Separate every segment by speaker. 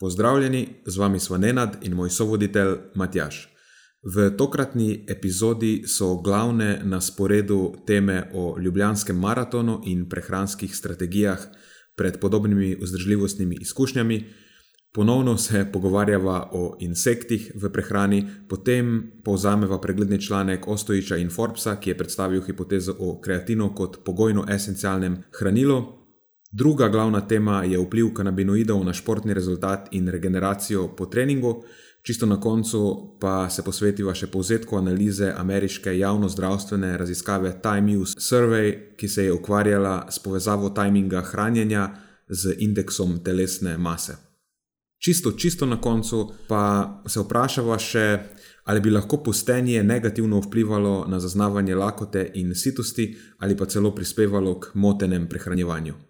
Speaker 1: Pozdravljeni, z vami smo Nenad in moj sovoditelj Matjaš. V tokratni epizodi so glavne na sporedu teme o Ljubljanskem maratonu in prehranskih strategijah pred podobnimi vzdržljivostnimi izkušnjami. Ponovno se pogovarjava o insektih v prehrani, potem povzameva pregledni članek Ostojiča in Forbesa, ki je predstavil hipotezo o kreatinu kot pogojno esencialnem hranilu, Druga glavna tema je vpliv kanabinoidov na športni rezultat in regeneracijo po treningu. Čisto na koncu pa se posvetiva še povzetku analize ameriške javno-zdravstvene raziskave Time Use Survey, ki se je ukvarjala s povezavo tajminga hranjenja z indeksom telesne mase. Čisto, čisto na koncu pa se vprašava še, ali bi lahko postenje negativno vplivalo na zaznavanje lakote in sitosti, ali pa celo prispevalo k motenem prehranjevanju.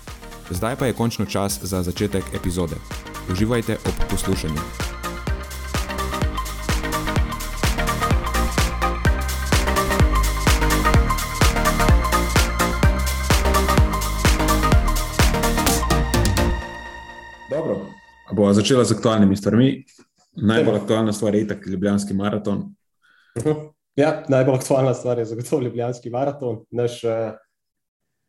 Speaker 1: Zdaj pa je končno čas za začetek epizode. Uživajte ob poslušanju. Dobro, bo začela z aktualnimi stvarmi. Najbolj aktualna stvar je itak Ljubljanski maraton.
Speaker 2: Ja, najbolj aktualna stvar je zagotovo Ljubljanski maraton. Naš uh,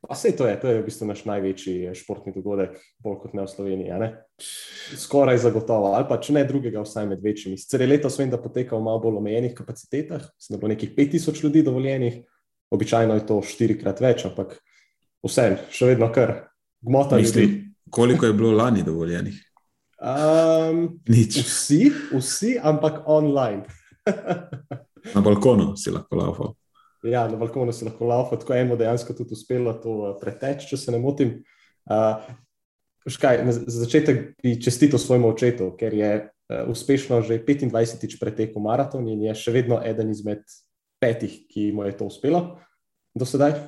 Speaker 2: Pa vse to je, to je v bistvu naš največji eh, športni dogodek, bolj kot ne v Sloveniji. Ne? Skoraj zagotovo, ali pa če ne drugega, vsaj med večjimi. Sicer je letos vem, da poteka v malo bolj omejenih kapacitetah, mislim, da bo nekih 5000 ljudi dovoljenih, običajno je to štirikrat več, ampak vse, še vedno kar gmota
Speaker 1: ljudi. Koliko je bilo lani dovoljenih?
Speaker 2: Um,
Speaker 1: Nič.
Speaker 2: Vsi, vsi, ampak online.
Speaker 1: Na balkonu si lahko laufal.
Speaker 2: Ja, na balkonu se lahko laufa, tako eno dejansko tudi uspelo to eh, preteči, če se ne motim. Uh, škaj, za začetek bi čestitil svojemu očetu, ker je uh, uspešno že 25-tič pretekel maraton in je še vedno eden izmed petih, ki mu je to uspelo do sedaj.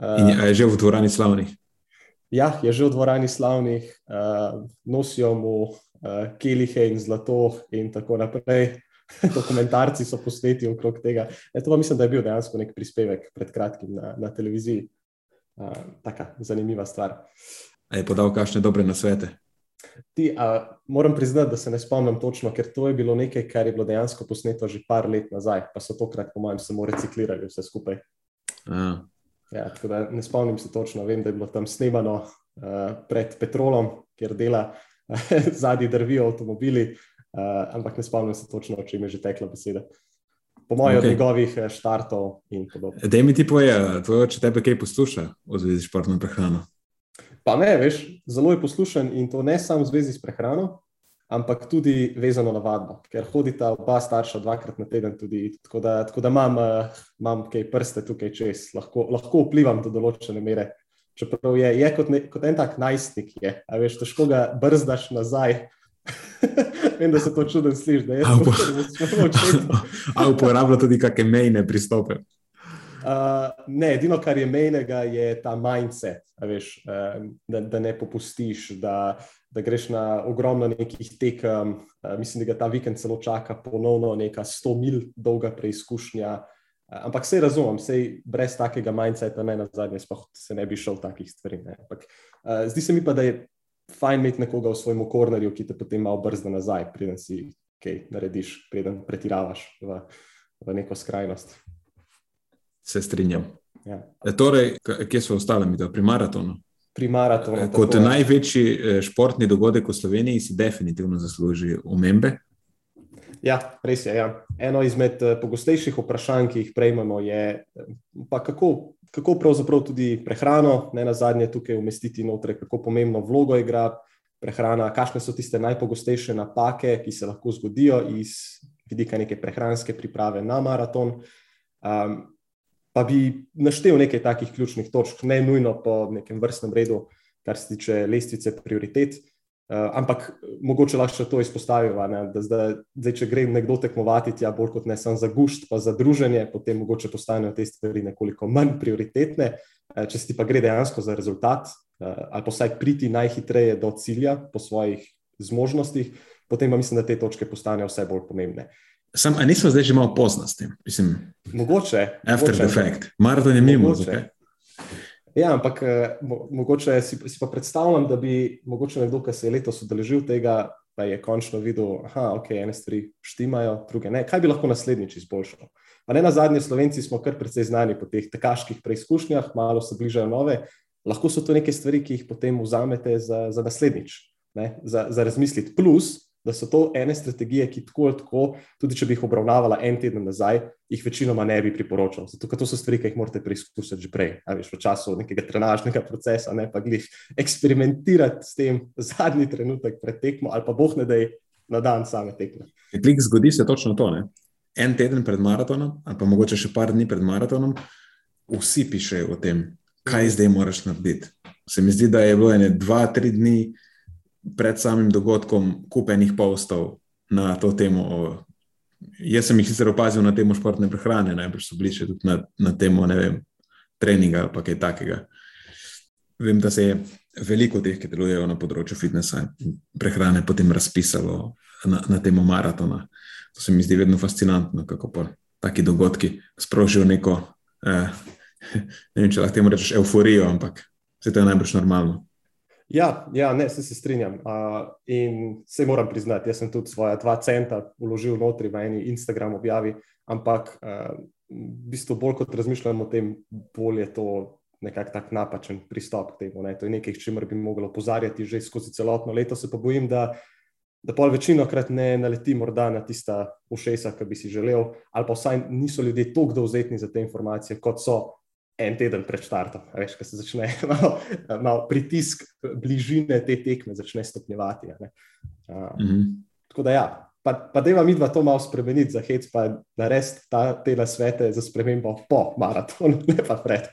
Speaker 1: Uh, in je že v dvorani slavnih.
Speaker 2: Ja, je že v dvorani slavnih, uh, nosijo mu uh, kelihe in zlato in tako naprej. dokumentarci so posneti okrog tega. E, to pa mislim, da je bil dejansko nek prispevek pred kratkim na, na televiziji. Uh, taka zanimiva stvar.
Speaker 1: A je podal kakšne dobre nasvete?
Speaker 2: Ti, a, moram priznati, da se ne spomnim točno, ker to je bilo nekaj, kar je bilo dejansko posneto že par let nazaj, pa so tokrat, po mojem, samo reciklirali vse skupaj. Ja, tako da ne spomnim se točno, vem, da je bilo tam snemano uh, pred petrolom, kjer dela zadnji drvijo avtomobili, Uh, ampak ne spomnim se točno, o čem je že tekla beseda. Po mojem, okay. od njegovih eh, štartov in podobno.
Speaker 1: Da mi ti poje, če tebe kaj posluša v zvezi s športno prehrano.
Speaker 2: Pa ne, veš, zelo je poslušan in to ne samo v zvezi s prehrano, ampak tudi vezano na vadbo, ker hodita oba starša dvakrat na teden. Tudi, tako, da, tako da imam, imam kaj prste tukaj čez, lahko, lahko vplivam do določene mere. Čeprav je, je kot, ne, kot en tak najstnik, je, veš, težko ga brzdaš nazaj. Vem, da se to čudno sliši, da je to zelo čudno.
Speaker 1: Ali uporablja tudi kakšne mejne pristope?
Speaker 2: Uh, ne, edino, kar je mejnega, je ta mindset, veš, uh, da, da ne popustiš, da, da greš na ogromno nekih tekem. Uh, mislim, da ga ta vikend celo čaka ponovno neka 100 mil dolga preizkušnja. Uh, ampak vse razumem, vse brez takega mindseta, ne na zadnje, sploh se ne bi šel takih stvari. Ampak, uh, zdi se mi pa, da je fajn imeti nekoga v svojem kornerju, ki te potem malo brzda nazaj, preden si kaj narediš, preden pretiravaš v, v neko skrajnost.
Speaker 1: Se strinjam. Ja. E, torej, kje so ostale mi, da pri maratonu?
Speaker 2: Pri maratonu.
Speaker 1: Kot tako, največji e, športni dogodek v Sloveniji si definitivno zasluži omembe.
Speaker 2: Ja, res je. Ja. Eno izmed uh, pogostejših vprašanj, ki jih prejmemo, je, kako, kako pravzaprav tudi prehrano, ne na zadnje, tukaj umestiti noter, kako pomembno vlogo igra prehrana, kakšne so tiste najpogostejše napake, ki se lahko zgodijo iz vidika neke prehranske priprave na maraton. Um, pa bi naštel nekaj takih ključnih točk, ne nujno po nekem vrstnem redu, kar se tiče lestvice prioritet. Uh, ampak mogoče lahko to izpostavimo, da zdaj, zdaj, če gre nekdo tekmovati, ja, bolj kot ne samo za gušt, pa za druženje, potem mogoče postanejo te stvari nekoliko manj prioritetne. Uh, če si pa gre dejansko za rezultat, uh, ali pa vsaj priti najhitreje do cilja po svojih zmožnostih, potem pa mislim, da te točke postanejo vse bolj pomembne.
Speaker 1: Sam, a nismo zdaj že malo tem? Mislim,
Speaker 2: mogoče.
Speaker 1: After mogoče, the fact. Maraton je mimo.
Speaker 2: Ja, ampak eh, mo mogoče si, si pa predstavljam, da bi mogoče nekdo, ki se je letos udeležil tega, pa je končno videl, da okay, ene stvari štimajo, druge ne. Kaj bi lahko naslednjič izboljšal? Pa ne na zadnje, Slovenci smo kar precej znani po teh tekaških preizkušnjah, malo se bližajo nove. Lahko so to neke stvari, ki jih potem vzamete za, za naslednjič, ne? za, za razmisliti. Plus, da so to ene strategije, ki tako ali tako, tudi če bi jih obravnavala en teden nazaj, jih večinoma ne bi priporočal. Zato, ker to so stvari, ki jih morate preizkusiti že prej, veš, v času nekega trenažnega procesa, ne pa glih eksperimentirati s tem zadnji trenutek pred tekmo ali pa boh ne da je na dan same tekme.
Speaker 1: Klik zgodi se točno to. Ne? En teden pred maratonom, ali pa mogoče še par dni pred maratonom, vsi pišejo o tem, kaj zdaj moraš narediti. Se mi zdi, da je bilo ene dva, tri dni pred samim dogodkom kupenih postov na to temo. Jaz sem jih sicer opazil na temo športne prehrane, najbrž so bili še tudi na, na temo vem, treninga ali kaj takega. Vem, da se je veliko teh, ki delujejo na področju fitnesa in prehrane, potem razpisalo na, na temo maratona. To se mi zdi vedno fascinantno, kako pa taki dogodki sprožijo neko, eh, ne vem, če lahko temu rečeš, euforijo, ampak se to je najbrž normalno.
Speaker 2: Ja, ja ne, se, se strinjam. Uh, in se moram priznati, jaz sem tudi svoje dva centa uložil notri v eni Instagram objavi, ampak uh, v bistvu bolj kot razmišljam o tem, bolj je to nekako tak napačen pristop k temu. Ne. To je nekaj, čemer bi moglo opozarjati že skozi celotno leto. Se pa bojim, da, da pol večino krat ne naleti morda na tista ušesa, ki bi si želel, ali pa vsaj niso ljudje toliko dovzetni za te informacije, kot so en teden pred štartom, veš, ko se začne malo, malo pritisk bližine te tekme, začne stopnjevati. Uh, mm -hmm. Tako da, ja, pa, pa da ima mi dva to malo spremeniti za hec, pa narediti te nasvete za spremembo po maratonu, ne pa pred.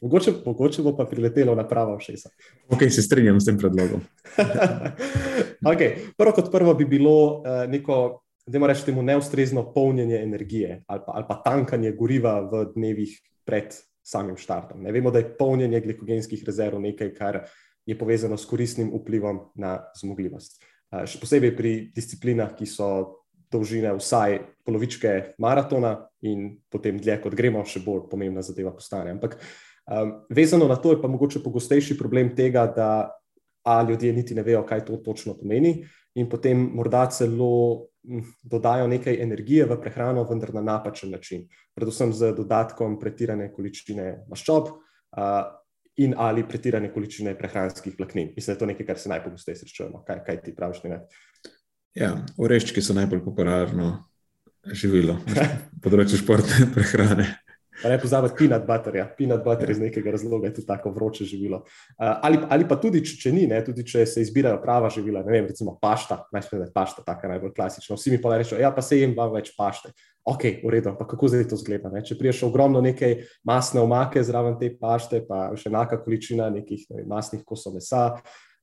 Speaker 2: Mogoče, mogoče bo pa priletelo na pravo všesa.
Speaker 1: Ok, se strinjam s tem predlogom.
Speaker 2: okay. Prvo kot prvo bi bilo uh, neko, da moramo reči, neustrezno polnjenje energije ali pa, ali pa tankanje goriva v dnevih pred samim štartom. Ne vemo, da je polnjenje glikogenskih rezerv nekaj, kar je povezano s koristnim vplivom na zmogljivost. Še posebej pri disciplinah, ki so dolžine vsaj polovičke maratona in potem dlje, kot gremo, še bolj pomembna zadeva postane. Ampak um, vezano na to je pa mogoče pogostejši problem tega, da a ljudje niti ne vejo, kaj to točno pomeni in potem morda celo dodajo nekaj energije v prehrano, vendar na napačen način, predvsem z dodatkom pretirane količine maščob uh, in ali pretirane količine prehranskih vlaknin. Mislim, da je to nekaj, kar se najpogosteje srečujemo. Kaj, kaj ti praviš?
Speaker 1: Ja, oreščki so najbolj popularno živilo na področju športne prehrane.
Speaker 2: Pa ne pozabiti peanut butterja. Peanut butter iz nekega razloga je tudi tako vroče živilo. Uh, ali, ali pa tudi, če, če ni, ne, tudi če se izbirajo prava živila, ne vem, recimo pašta, najsprej je pašta, tako najbolj klasična. Vsi mi pa rečejo, ja, pa se jim vam več pašte. Ok, v redu, pa kako zdaj to zgleda? Ne? Če priješ ogromno nekaj masne omake zraven te pašte, pa še enaka količina nekih ne masnih kosov mesa.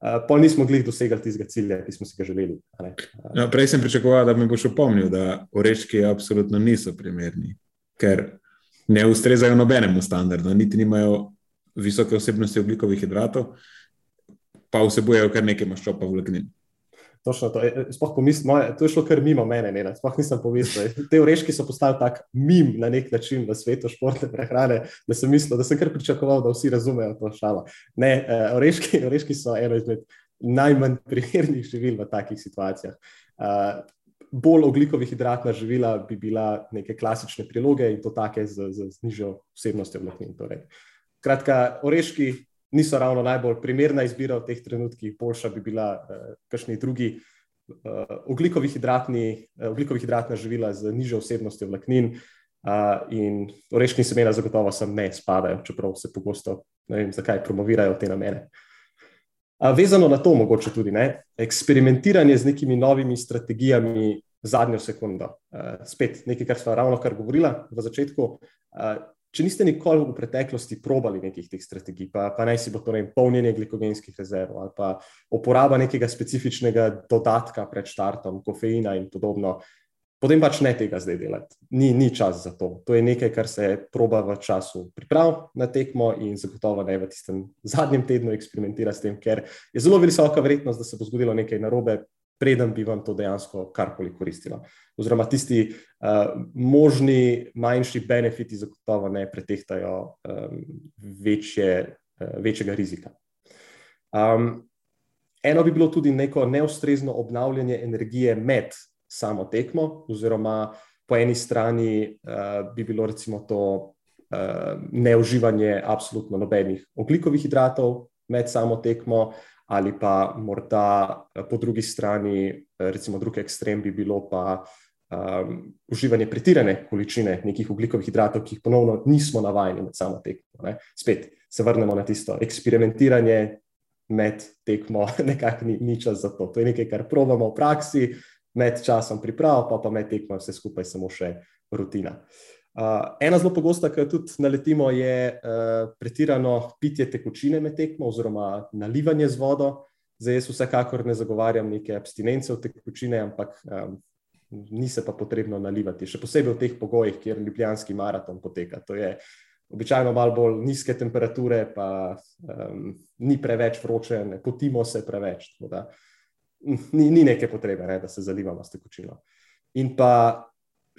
Speaker 2: Uh, pol nismo glih dosegli tistega cilja, ki smo si ga želeli. Uh,
Speaker 1: no, prej sem pričakoval, da mi boš opomnil, da oreščki absolutno niso primerni, ker ne ustrezajo nobenemu standardu, niti nimajo visoke vsebnosti oglikovih hidratov, pa vsebujejo kar nekaj maščob v vlaknin.
Speaker 2: Točno to. E, sploh pomislim, to je šlo kar mimo mene, ne, sploh nisem pomislil. Te oreški so postali tak mim na nek način v svetu športne prehrane, da sem mislil, da sem kar pričakoval, da vsi razumejo to šalo. Ne, e, oreški, oreški so eno izmed najmanj primernih živil v takih situacijah. Uh, bolj oglikovih hidratna živila bi bila neke klasične priloge in to take z, z, z nižjo vsebnostjo vlaknin. Torej. Kratka, oreški niso ravno najbolj primerna izbira v teh trenutkih, boljša bi bila uh, kakšni drugi oglikovi hidratna živila z nižjo vsebnostjo vlaknin. Uh, in oreščni semena zagotovo sem ne spadajo, čeprav se pogosto ne vem, zakaj promovirajo te namene. Uh, vezano na to, mogoče tudi ne, eksperimentiranje z nekimi novimi strategijami zadnjo sekundo. Spet nekaj, kar smo ravno kar govorili v začetku. Če niste nikoli v preteklosti probali nekih teh strategij, pa, pa naj si bo to ne polnjenje glikogenskih rezerv ali pa uporaba nekega specifičnega dodatka pred štartom, kofeina in podobno potem pač ne tega zdaj delati. Ni, ni čas za to. To je nekaj, kar se proba v času priprav na tekmo in zagotovo ne v tistem zadnjem tednu eksperimentira s tem, ker je zelo visoka verjetnost, da se bo zgodilo nekaj narobe, preden bi vam to dejansko karkoli koristilo. Oziroma tisti uh, možni manjši benefiti zagotovo ne pretehtajo um, večje, uh, večjega rizika. Um, eno bi bilo tudi neko neustrezno obnavljanje energije med samo tekmo, oziroma po eni strani uh, bi bilo recimo to uh, neuživanje absolutno nobenih oglikovih hidratov med samo tekmo, ali pa morda uh, po drugi strani, uh, recimo drugi ekstrem bi bilo pa. Um, uživanje pretirane količine nekih ugljikovih hidratov, ki jih ponovno nismo navajeni med samo tekmo. Ne. Spet se vrnemo na tisto eksperimentiranje med tekmo, nekako ni, ni čas za to. To je nekaj, kar probamo v praksi, med časom priprav, pa pa med tekmo, vse skupaj samo še rutina. Uh, ena zelo pogosta, ki jo tudi naletimo, je uh, pretirano pitje tekočine med tekmo, oziroma nalivanje z vodo. Zdaj, jaz vsekakor ne zagovarjam neke abstinence od tekočine, ampak um, ni se pa potrebno nalivati, še posebej v teh pogojih, kjer ljubljanski maraton poteka. To je običajno malo bolj nizke temperature, pa um, ni preveč vroče, ne potimo se preveč. Da, uh, ni, ni neke potrebe, ne, da se zalivamo s tekočino. In pa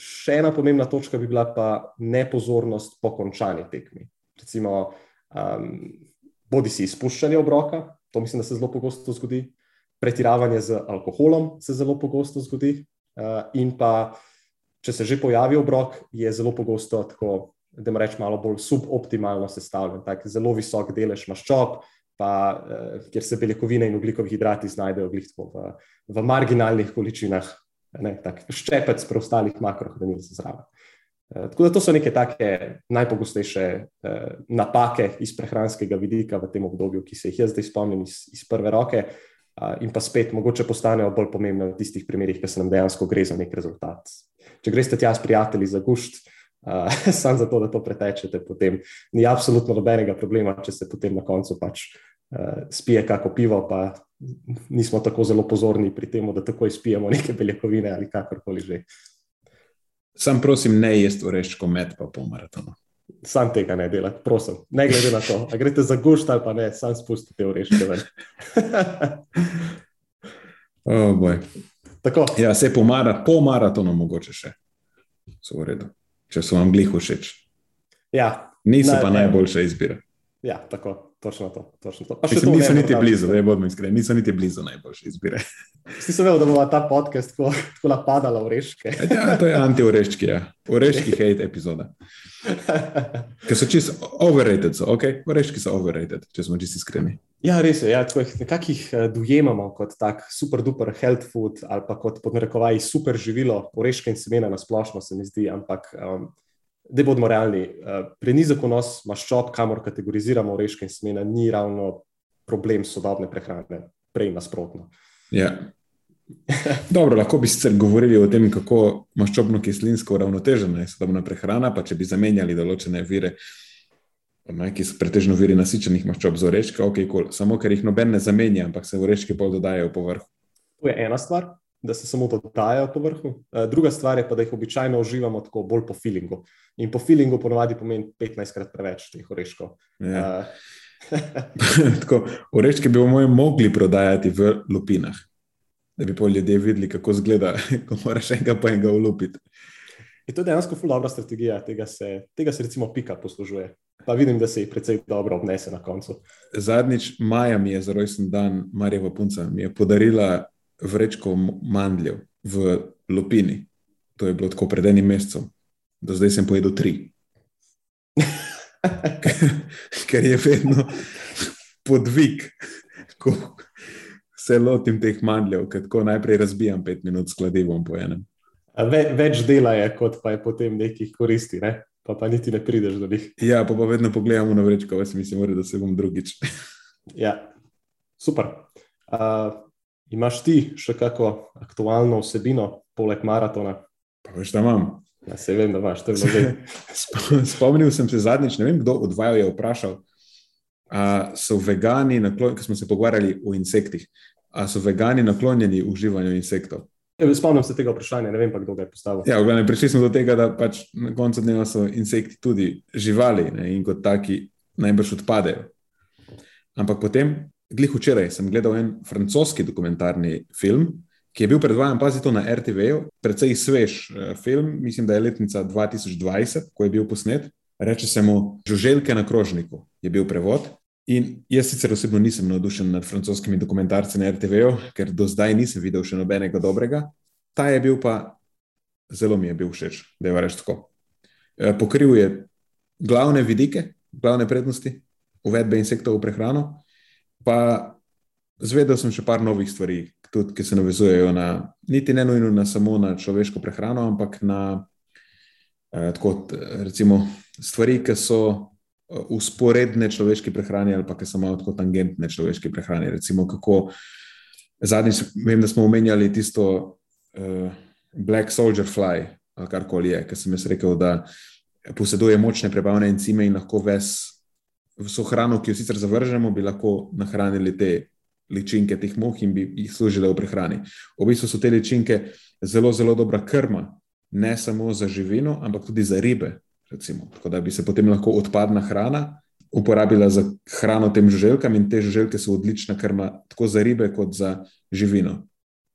Speaker 2: še ena pomembna točka bi bila pa nepozornost po končani tekmi. Recimo, um, bodi si izpuščanje obroka, to mislim, da se zelo pogosto zgodi, pretiravanje z alkoholom se zelo pogosto zgodi, uh, in pa če se že pojavi obrok, je zelo pogosto tako. Da mu rečemo, malo bolj suboptimalno sestavljen, tako zelo visok delež maščob, pa uh, kjer se beljakovine in ugljikovi hidrati znajdejo v, v marginalnih količinah, ne, tak ščepec preostalih makrohranil za zraven. Uh, tako da to so neke take najpogostejše uh, napake iz prehranskega vidika v tem obdobju, ki se jih jaz zdaj spomnim iz, iz prve roke. Uh, in pa spet, mogoče postanejo bolj pomembne v tistih primerih, ki se nam dejansko gre za nek rezultat. Če greste tja s prijatelji za gušt, uh, samo zato, da to pretečete, potem ni absolutno nobenega problema, če se potem na koncu pač uh, spije kako pivo, pa nismo tako zelo pozorni pri tem, da takoj spijemo neke beljakovine ali kakorkoli že.
Speaker 1: Sam prosim, ne jesti oreščko med pa po maratonu.
Speaker 2: Sam tega ne delati, prosim. Ne glede na to, ali greste za gušt ali pa ne, sam spustite oreščke ven.
Speaker 1: oh, ja, se po, mara, po maratonu mogoče še. So v redu, če so vam glih všeč.
Speaker 2: Ja,
Speaker 1: Niso ne, pa najboljša izbira.
Speaker 2: Ja, tako. Točno to. Točno to.
Speaker 1: Mislim, to niso niti blizu, da bomo iskreni, niso niti blizu najboljše izbire.
Speaker 2: Si se vedel, da bo ta podcast tako, tako napadala v oreške?
Speaker 1: ja, to je anti-oreški, ja. oreški hate epizoda. Ker so čisto overrated, so, ok, oreški so overrated, če smo čisto iskreni.
Speaker 2: Ja, res je. Ja, Nekako jih eh, dojemamo kot tak super duper health food ali pa kot podnarekovaj super živilo, oreške in semena na splošno se mi zdi, ampak. Um, da bomo realni. Eh, Prenizek vnos maščob, kamor kategoriziramo oreške in semena, ni ravno problem sodobne prehrane, prej nasprotno.
Speaker 1: Ja. Dobro, lahko bi sicer govorili o tem, kako maščobno-kislinsko uravnotežena je sodobna prehrana, pa če bi zamenjali določene vire, ne, ki so pretežno viri nasičenih maščob z oreške, okay, cool. samo ker jih noben ne zamenja, ampak se oreške pol dodajajo po vrhu.
Speaker 2: To je ena stvar da se samo dodajajo po vrhu. Eh, druga stvar je pa, da jih običajno uživamo tako bolj po feelingu. In po feelingu ponovadi pomeni 15krat preveč teh oreškov. Ja.
Speaker 1: Uh, tako, oreške bi bomo mogli prodajati v lupinah, da bi pa ljudje videli, kako izgleda, ko moraš enega pa enega ulupiti.
Speaker 2: Je to dejansko ful dobra strategija, tega se, tega se recimo pika poslužuje. Pa vidim, da se jih precej dobro obnese na koncu.
Speaker 1: Zadnjič maja mi je za rojsten dan Marjeva punca mi je podarila vrečko mandljev v Lopini. To je bilo tako pred enim mesecem, do zdaj sem pojedel tri. Ker je vedno podvig, ko se lotim teh mandljev, kako najprej razbijam pet minut s kladivom po enem.
Speaker 2: Ve, več dela je, kot pa je potem nekih koristi, ne? pa, pa niti ne prideš do njih.
Speaker 1: Ja, pa, pa vedno pogledamo na vrečko, pa si mislim, da se bom drugič.
Speaker 2: ja, super. Uh, imaš ti še kako aktualno vsebino, poleg maratona?
Speaker 1: Pa veš, da imam.
Speaker 2: Ja, se vem, da imaš, to je že.
Speaker 1: Spomnil sem se zadnjič, ne vem, kdo od vaju je vprašal, ali so vegani, ko smo se pogovarjali o insektih, ali so vegani naklonjeni uživanju insektov.
Speaker 2: Ja, spomnim se tega vprašanja, ne vem pa, kdo ga je postavil.
Speaker 1: Ja, glavne, prišli smo do tega, da pač na koncu dneva so insekti tudi živali ne, in kot taki najbrž odpadejo. Ampak potem, glih včeraj, sem gledal en francoski dokumentarni film, ki je bil predvajan, pazi to na RTV-ju, precej svež uh, film, mislim, da je letnica 2020, ko je bil posnet. Reče se mu Žuželke na krožniku, je bil prevod. In jaz sicer osebno nisem navdušen nad francoskimi dokumentarci na RTV-ju, ker do zdaj nisem videl še nobenega dobrega. Ta je bil pa, zelo mi je bil všeč, da je vareš tako. E, pokril je glavne vidike, glavne prednosti uvedbe insektov v prehrano, pa zvedel sem še par novih stvari, tudi, ki se navezujejo na, niti ne nujno na samo na človeško prehrano, ampak na eh, tako, recimo, stvari, ki so usporedne človeške prehrane ali pa ki so malo tako tangentne človeške prehrane. Recimo, kako zadnjič vem, da smo omenjali tisto uh, Black Soldier Fly ali karkoli je, ker sem jaz rekel, da poseduje močne prebavne encime in lahko ves vso hrano, ki jo sicer zavržemo, bi lahko nahranili te ličinke teh moh in bi jih služile v prehrani. V bistvu so te ličinke zelo, zelo dobra krma, ne samo za živino, ampak tudi za ribe, recimo, tako da bi se potem lahko odpadna hrana uporabila za hrano tem žuželkam, in te žuželke so odlična krma tako za ribe, kot za živino.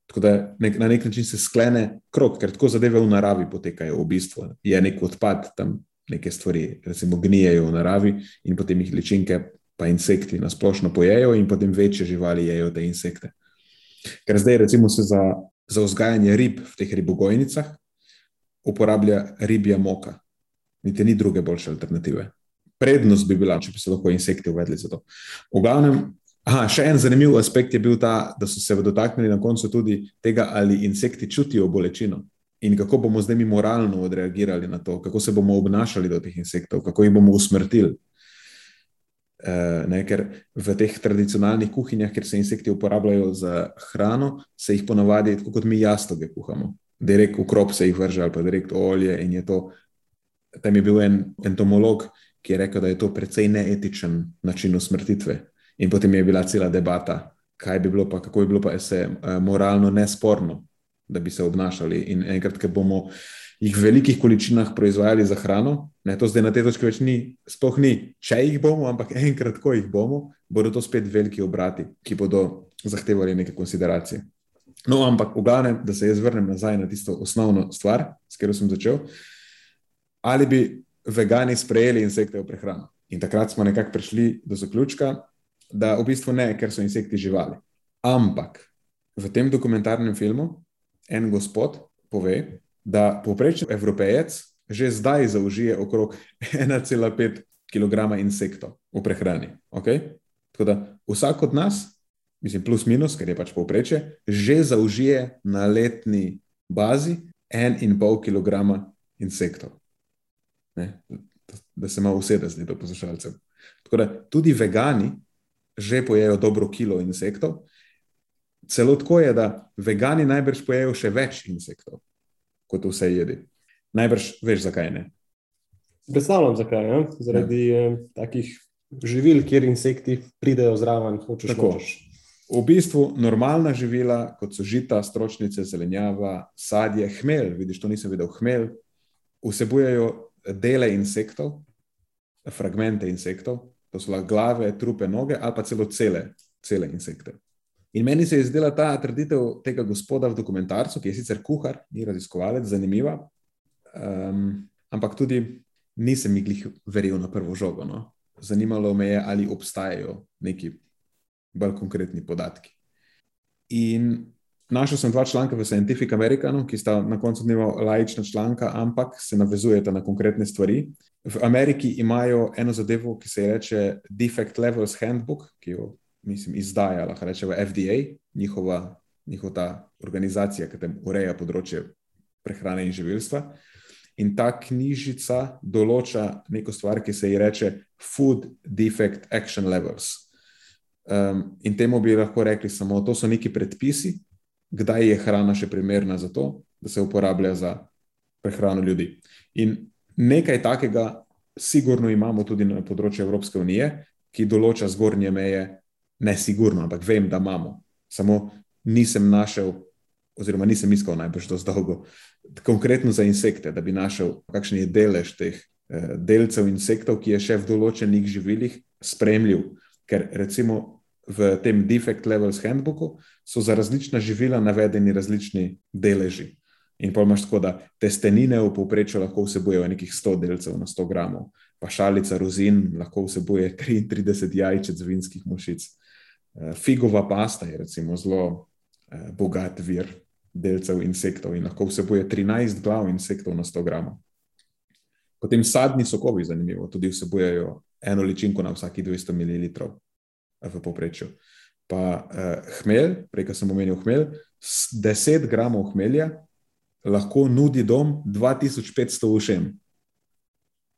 Speaker 1: Tako da nek, na nek način se sklene krok, ker tako zadeve v naravi potekajo. V bistvu je nek odpad tam, neke stvari, recimo, gnijejo v naravi, in potem jih ličinke, pa insekti na splošno pojejo, in potem večje živali jejo te insekte. Ker zdaj, recimo, se za, za vzgajanje rib v teh ribogojnicah uporablja ribja moka niti ni druge boljše alternative. Prednost bi bila, če bi se lahko insekti uvedli za to. V glavnem, aha, še en zanimiv aspekt je bil ta, da so se dotaknili na koncu tudi tega, ali insekti čutijo bolečino in kako bomo zdaj mi moralno odreagirali na to, kako se bomo obnašali do teh insektov, kako jih bomo usmrtili. Uh, ne, ker v teh tradicionalnih kuhinjah, kjer se insekti uporabljajo za hrano, se jih ponavadi, kot mi jastoge kuhamo. Direkt v krop se jih vrže ali pa direkt olje in je to tam je bil en entomolog, ki je rekel, da je to precej neetičen način usmrtitve. In potem je bila cela debata, kaj bi bilo, pa kako bi bilo, pa se uh, moralno nesporno, da bi se obnašali. In enkrat, ko bomo jih v velikih količinah proizvajali za hrano, ne, to zdaj na tej točki več ni, sploh ni, če jih bomo, ampak enkrat, ko jih bomo, bodo to spet veliki obrati, ki bodo zahtevali neke konsideracije. No, ampak v glavnem, da se jaz vrnem nazaj na tisto osnovno stvar, s katero sem začel. Ali bi vegani sprejeli insekte v prehrano. In takrat smo nekako prišli do zaključka, da v bistvu ne, ker so insekti živali. Ampak v tem dokumentarnem filmu en gospod pove, da povprečen evropejec že zdaj zaužije okrog 1,5 kg insektov v prehrani. Okay? Tako da vsak od nas, mislim, plus minus, ker je pač povprečje, že zaužije na letni bazi 1,5 kg insektov ne, da se malo usede zdaj do poslušalcev. Tako da tudi vegani že pojejo dobro kilo insektov. Celo tako je, da vegani najbrž pojejo še več insektov kot vse jedi. Najbrž veš, zakaj ne.
Speaker 2: Predstavljam, zakaj. Ne? Zaradi ja. eh, takih živil, kjer insekti pridejo zraven, hočeš tako.
Speaker 1: V bistvu normalna živila, kot so žita, stročnice, zelenjava, sadje, hmelj, vidiš, to nisem videl, hmelj, vsebujejo dele insektov, fragmente insektov, to so lahko glave, trupe, noge ali pa celo cele, cele insekte. In meni se je zdela ta trditev tega gospoda v dokumentarcu, ki je sicer kuhar, ni raziskovalec, zanimiva, um, ampak tudi nisem jih verjel na prvo žogo. No. Zanimalo me je, ali obstajajo neki bolj konkretni podatki. In Našel sem dva članka v Scientific Americanu, ki sta na koncu dneva laična članka, ampak se navezujeta na konkretne stvari. V Ameriki imajo eno zadevo, ki se imenuje Defect Levels Handbook, ki jo mislim, izdaja, lahko rečemo FDA, njihova, njihova ta organizacija, ki tam ureja področje prehrane in živilstva. In ta knjižica določa neko stvar, ki se ji reče Food Defect Action Levels. Um, in temu bi lahko rekli samo, to so neki predpisi, kdaj je hrana še primerna za to, da se uporablja za prehrano ljudi. In nekaj takega, sigurno imamo tudi na področju Evropske unije, ki določa zgornje meje, ne sigurno, ampak vem, da imamo. Samo nisem našel, oziroma nisem iskal najbolj to zdolgo, konkretno za insekte, da bi našel, kakšen je delež teh eh, delcev insektov, ki je še v določenih živilih spremljiv. Ker recimo v tem Defect Levels Handbooku so za različna živila navedeni različni deleži. In pa imaš tako, da testenine v povprečju lahko vsebujejo nekih 100 delcev na 100 gramov, pa šalica rozin lahko vsebuje 33 jajčec vinskih mušic. Eh, figova pasta je recimo zelo eh, bogat vir delcev insektov in lahko vsebuje 13 glav insektov na 100 gramov. Potem sadni sokovi, zanimivo, tudi vsebujejo eno ličinko na vsaki 200 ml v povprečju. Pa uh, hmelj, prej sem omenil hmelj, 10 gramov hmelja lahko nudi dom 2500 ušem.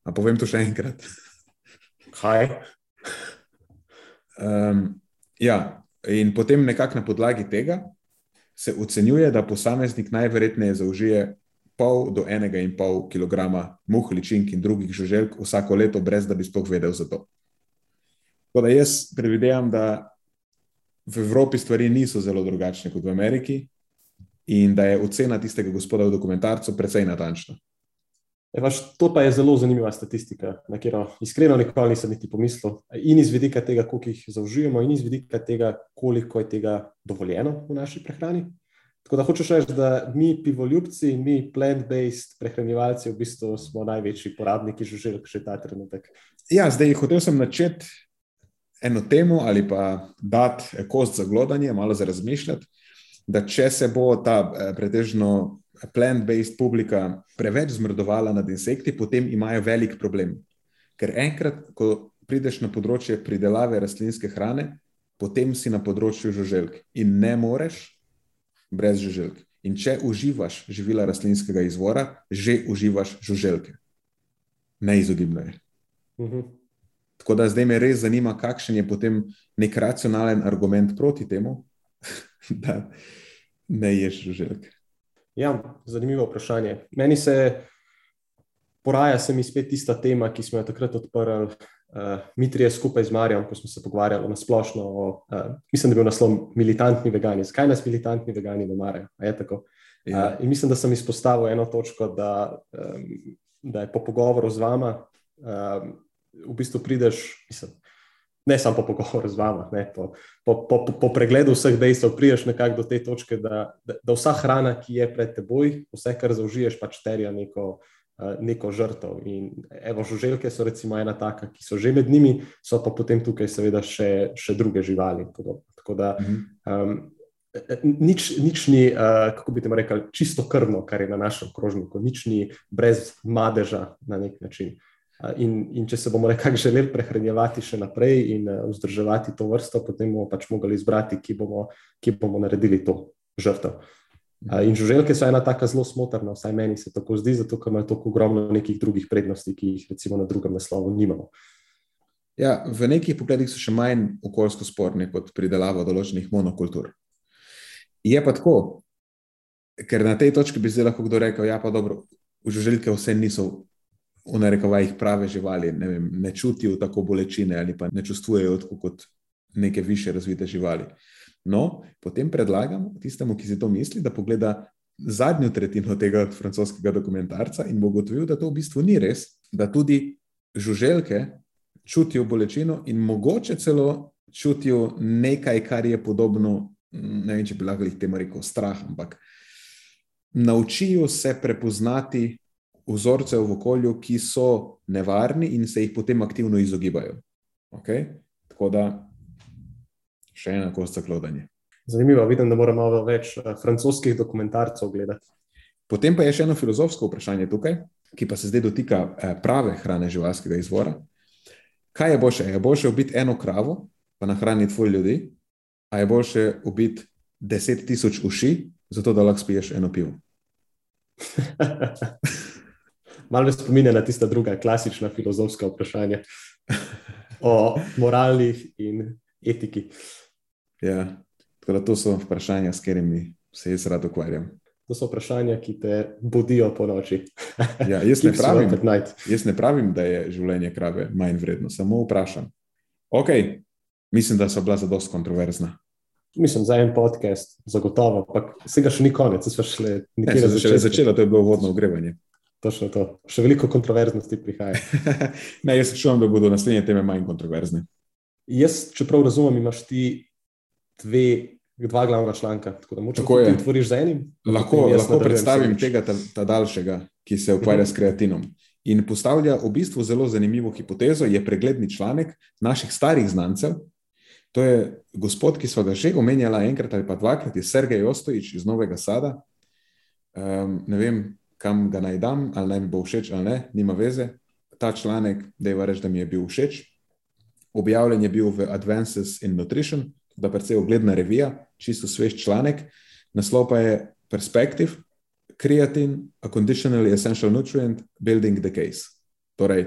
Speaker 1: A povem to še enkrat.
Speaker 2: Kaj?
Speaker 1: Um, ja, in potem nekako na podlagi tega se ocenjuje, da posameznik najverjetneje zaužije pol do enega in pol kilograma muh, ličink in drugih žuželk vsako leto, brez da bi sploh vedel za to. Tako da jaz predvidevam, da v Evropi stvari niso zelo drugačne kot v Ameriki, in da je ocena tistega gospoda v dokumentarcu precej natančna.
Speaker 2: Evaš, to pa je zelo zanimiva statistika, na katero iskreno nikoli nisem niti pomislil. In iz vidika tega, koliko jih zaužijemo, in iz vidika tega, koliko je tega dovoljeno v naši prehrani. Tako da hočeš reči, da mi, pivoljubci, mi, plant-based prehranjevalci, v bistvu smo največji porabniki žuželk že ta trenutek.
Speaker 1: Ja, zdaj hotel sem načeti eno temo ali pa dati kost za glodanje, malo za razmišljati, da če se bo ta eh, pretežno plant-based publika preveč zmrdovala nad insekti, potem imajo velik problem. Ker enkrat, ko prideš na področje pridelave rastlinske hrane, potem si na področju žuželk in ne moreš brez žuželk. In če uživaš živila rastlinskega izvora, že uživaš žuželke. Neizogibno je. Uh mhm. -huh. Tako da zdaj me res zanima, kakšen je potem nek racionalen argument proti temu, da ne ješ žuželk.
Speaker 2: Ja, zanimivo vprašanje. Meni se poraja se mi spet tista tema, ki smo jo takrat odprli, uh, mi trije skupaj z Marijo, ko smo se pogovarjali na splošno. O, uh, mislim, da je bil naslov militantni vegani. Zakaj nas militantni vegani ne marajo? Ja. Uh, in mislim, da sem izpostavil eno točko, da, um, da je po pogovoru z vama. Um, v bistvu prideš, mislim, ne samo po pogovoru z vama, ne, po, po, po, po pregledu vseh dejstev, prideš nekako do te točke, da, da, da vsa hrana, ki je pred teboj, vse, kar zaužiješ, pač terja neko. Neko žrtev. In evo, žuželke so recimo ena taka, ki so že med njimi, so pa potem tukaj, seveda, še, še druge živali. Tako da um, nič, nič ni, uh, kako bi temu rekel, čisto krvno, kar je na našem krožniku, nič ni brez madeža na nek način. Uh, In, in če se bomo nekako želeli prehranjevati še naprej in uh, vzdrževati to vrsto, potem bomo pač mogli izbrati, ki bomo, ki bomo naredili to žrtev. In žuželke so ena taka zelo smotrna, vsaj meni se tako zdi, zato ker imajo tako ogromno nekih drugih prednosti, ki jih recimo na drugem naslovu nimamo.
Speaker 1: Ja, v nekih pogledih so še manj okoljsko sporni kot pridelava določenih monokultur. Je pa tako, ker na tej točki bi zdaj lahko kdo rekel, ja, pa dobro, žuželke vse niso v narekovajih prave živali, ne, vem, ne čutijo tako bolečine ali pa ne čustvujejo tako kot neke više razvite živali. No, potem predlagam tistemu, ki si to misli, da pogleda zadnjo tretjino tega francoskega dokumentarca in bo ugotovil, da to v bistvu ni res, da tudi žuželke čutijo bolečino in mogoče celo čutijo nekaj, kar je podobno, ne vem, če bi lahko temu rekel strah, ampak naučijo se prepoznati vzorcev v okolju, ki so nevarni in se jih potem aktivno izogibajo. Okay? Tako da še ena kost za klodanje.
Speaker 2: Zanimivo, vidim, da moramo malo več uh, francoskih dokumentarcev gledati.
Speaker 1: Potem pa je še eno filozofsko vprašanje tukaj, ki pa se zdaj dotika uh, prave hrane živalskega izvora. Kaj je boljše? Je boljše ubiti eno kravo pa nahraniti ful ljudi, a je boljše ubiti deset tisoč uši, zato da lahko spiješ eno pivo.
Speaker 2: Malo me spominja na tista druga klasična filozofska vprašanja o moralnih in etiki.
Speaker 1: Ja, tako da to so vprašanja, s katerimi se jaz rad ukvarjam.
Speaker 2: To so vprašanja, ki te budijo po noči.
Speaker 1: Ja, jaz, ne pravim, jaz ne pravim, da je življenje krave manj vredno, samo vprašam. Ok, mislim, da so bila za dost kontroverzna.
Speaker 2: Mislim, za en podcast, zagotovo, ampak vsega še ni konec, smo nekje
Speaker 1: se šele
Speaker 2: začetku.
Speaker 1: začela, to je bilo uvodno ogrevanje.
Speaker 2: Točno to. Še veliko kontroverznosti prihaja.
Speaker 1: ne, jaz se čuvam, da bodo naslednje teme manj kontroverzne.
Speaker 2: Jaz, čeprav razumem, imaš ti dve, dva glavna članka, tako da
Speaker 1: je.
Speaker 2: ti otvoriš z enim.
Speaker 1: Lahko, lahko predstavim tega ta, ta daljšega, ki se ukvarja s kreatinom. In postavlja v bistvu zelo zanimivo hipotezo, je pregledni članek naših starih znancev. To je gospod, ki smo ga že omenjali enkrat ali pa dvakrat, je Sergej Ostojič iz Novega Sada. Um, ne vem, kam ga naj dam, ali naj mi bo všeč ali ne, nima veze. Ta članek, da je reči, da mi je bil všeč. Objavljen je bil v Advances in Nutrition, da je precej ogledna revija, čisto svež članek. Naslov pa je Perspective, Creatine, a conditionally essential nutrient, building the case. Torej,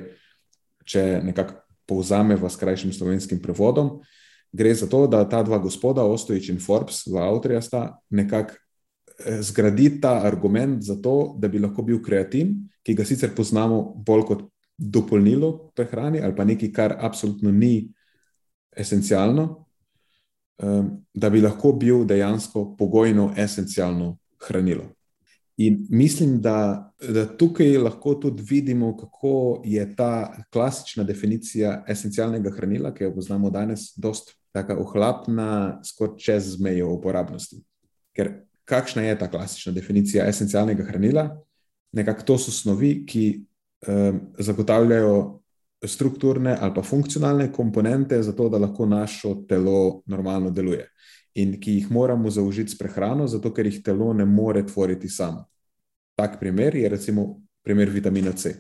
Speaker 1: če nekako povzamemo s krajšim slovenskim prevodom, gre za to, da ta dva gospoda, Ostojič in Forbes, dva avtorja sta nekako eh, zgradita argument za to, da bi lahko bil kreatin, ki ga sicer poznamo bolj kot dopolnilo prehrani ali pa nekaj, kar absolutno ni esencialno, um, da bi lahko bil dejansko pogojno esencialno hranilo. In mislim, da, da tukaj lahko tudi vidimo, kako je ta klasična definicija esencialnega hranila, ki jo poznamo danes, dost tako ohlapna, skoraj čez mejo uporabnosti. Ker kakšna je ta klasična definicija esencialnega hranila? Nekako to so snovi, ki um, zagotavljajo strukturne ali pa funkcionalne komponente, zato da lahko naše telo normalno deluje. In ki jih moramo zaužiti s prehrano, zato ker jih telo ne more tvoriti samo. Tak primer je recimo primer vitamina C.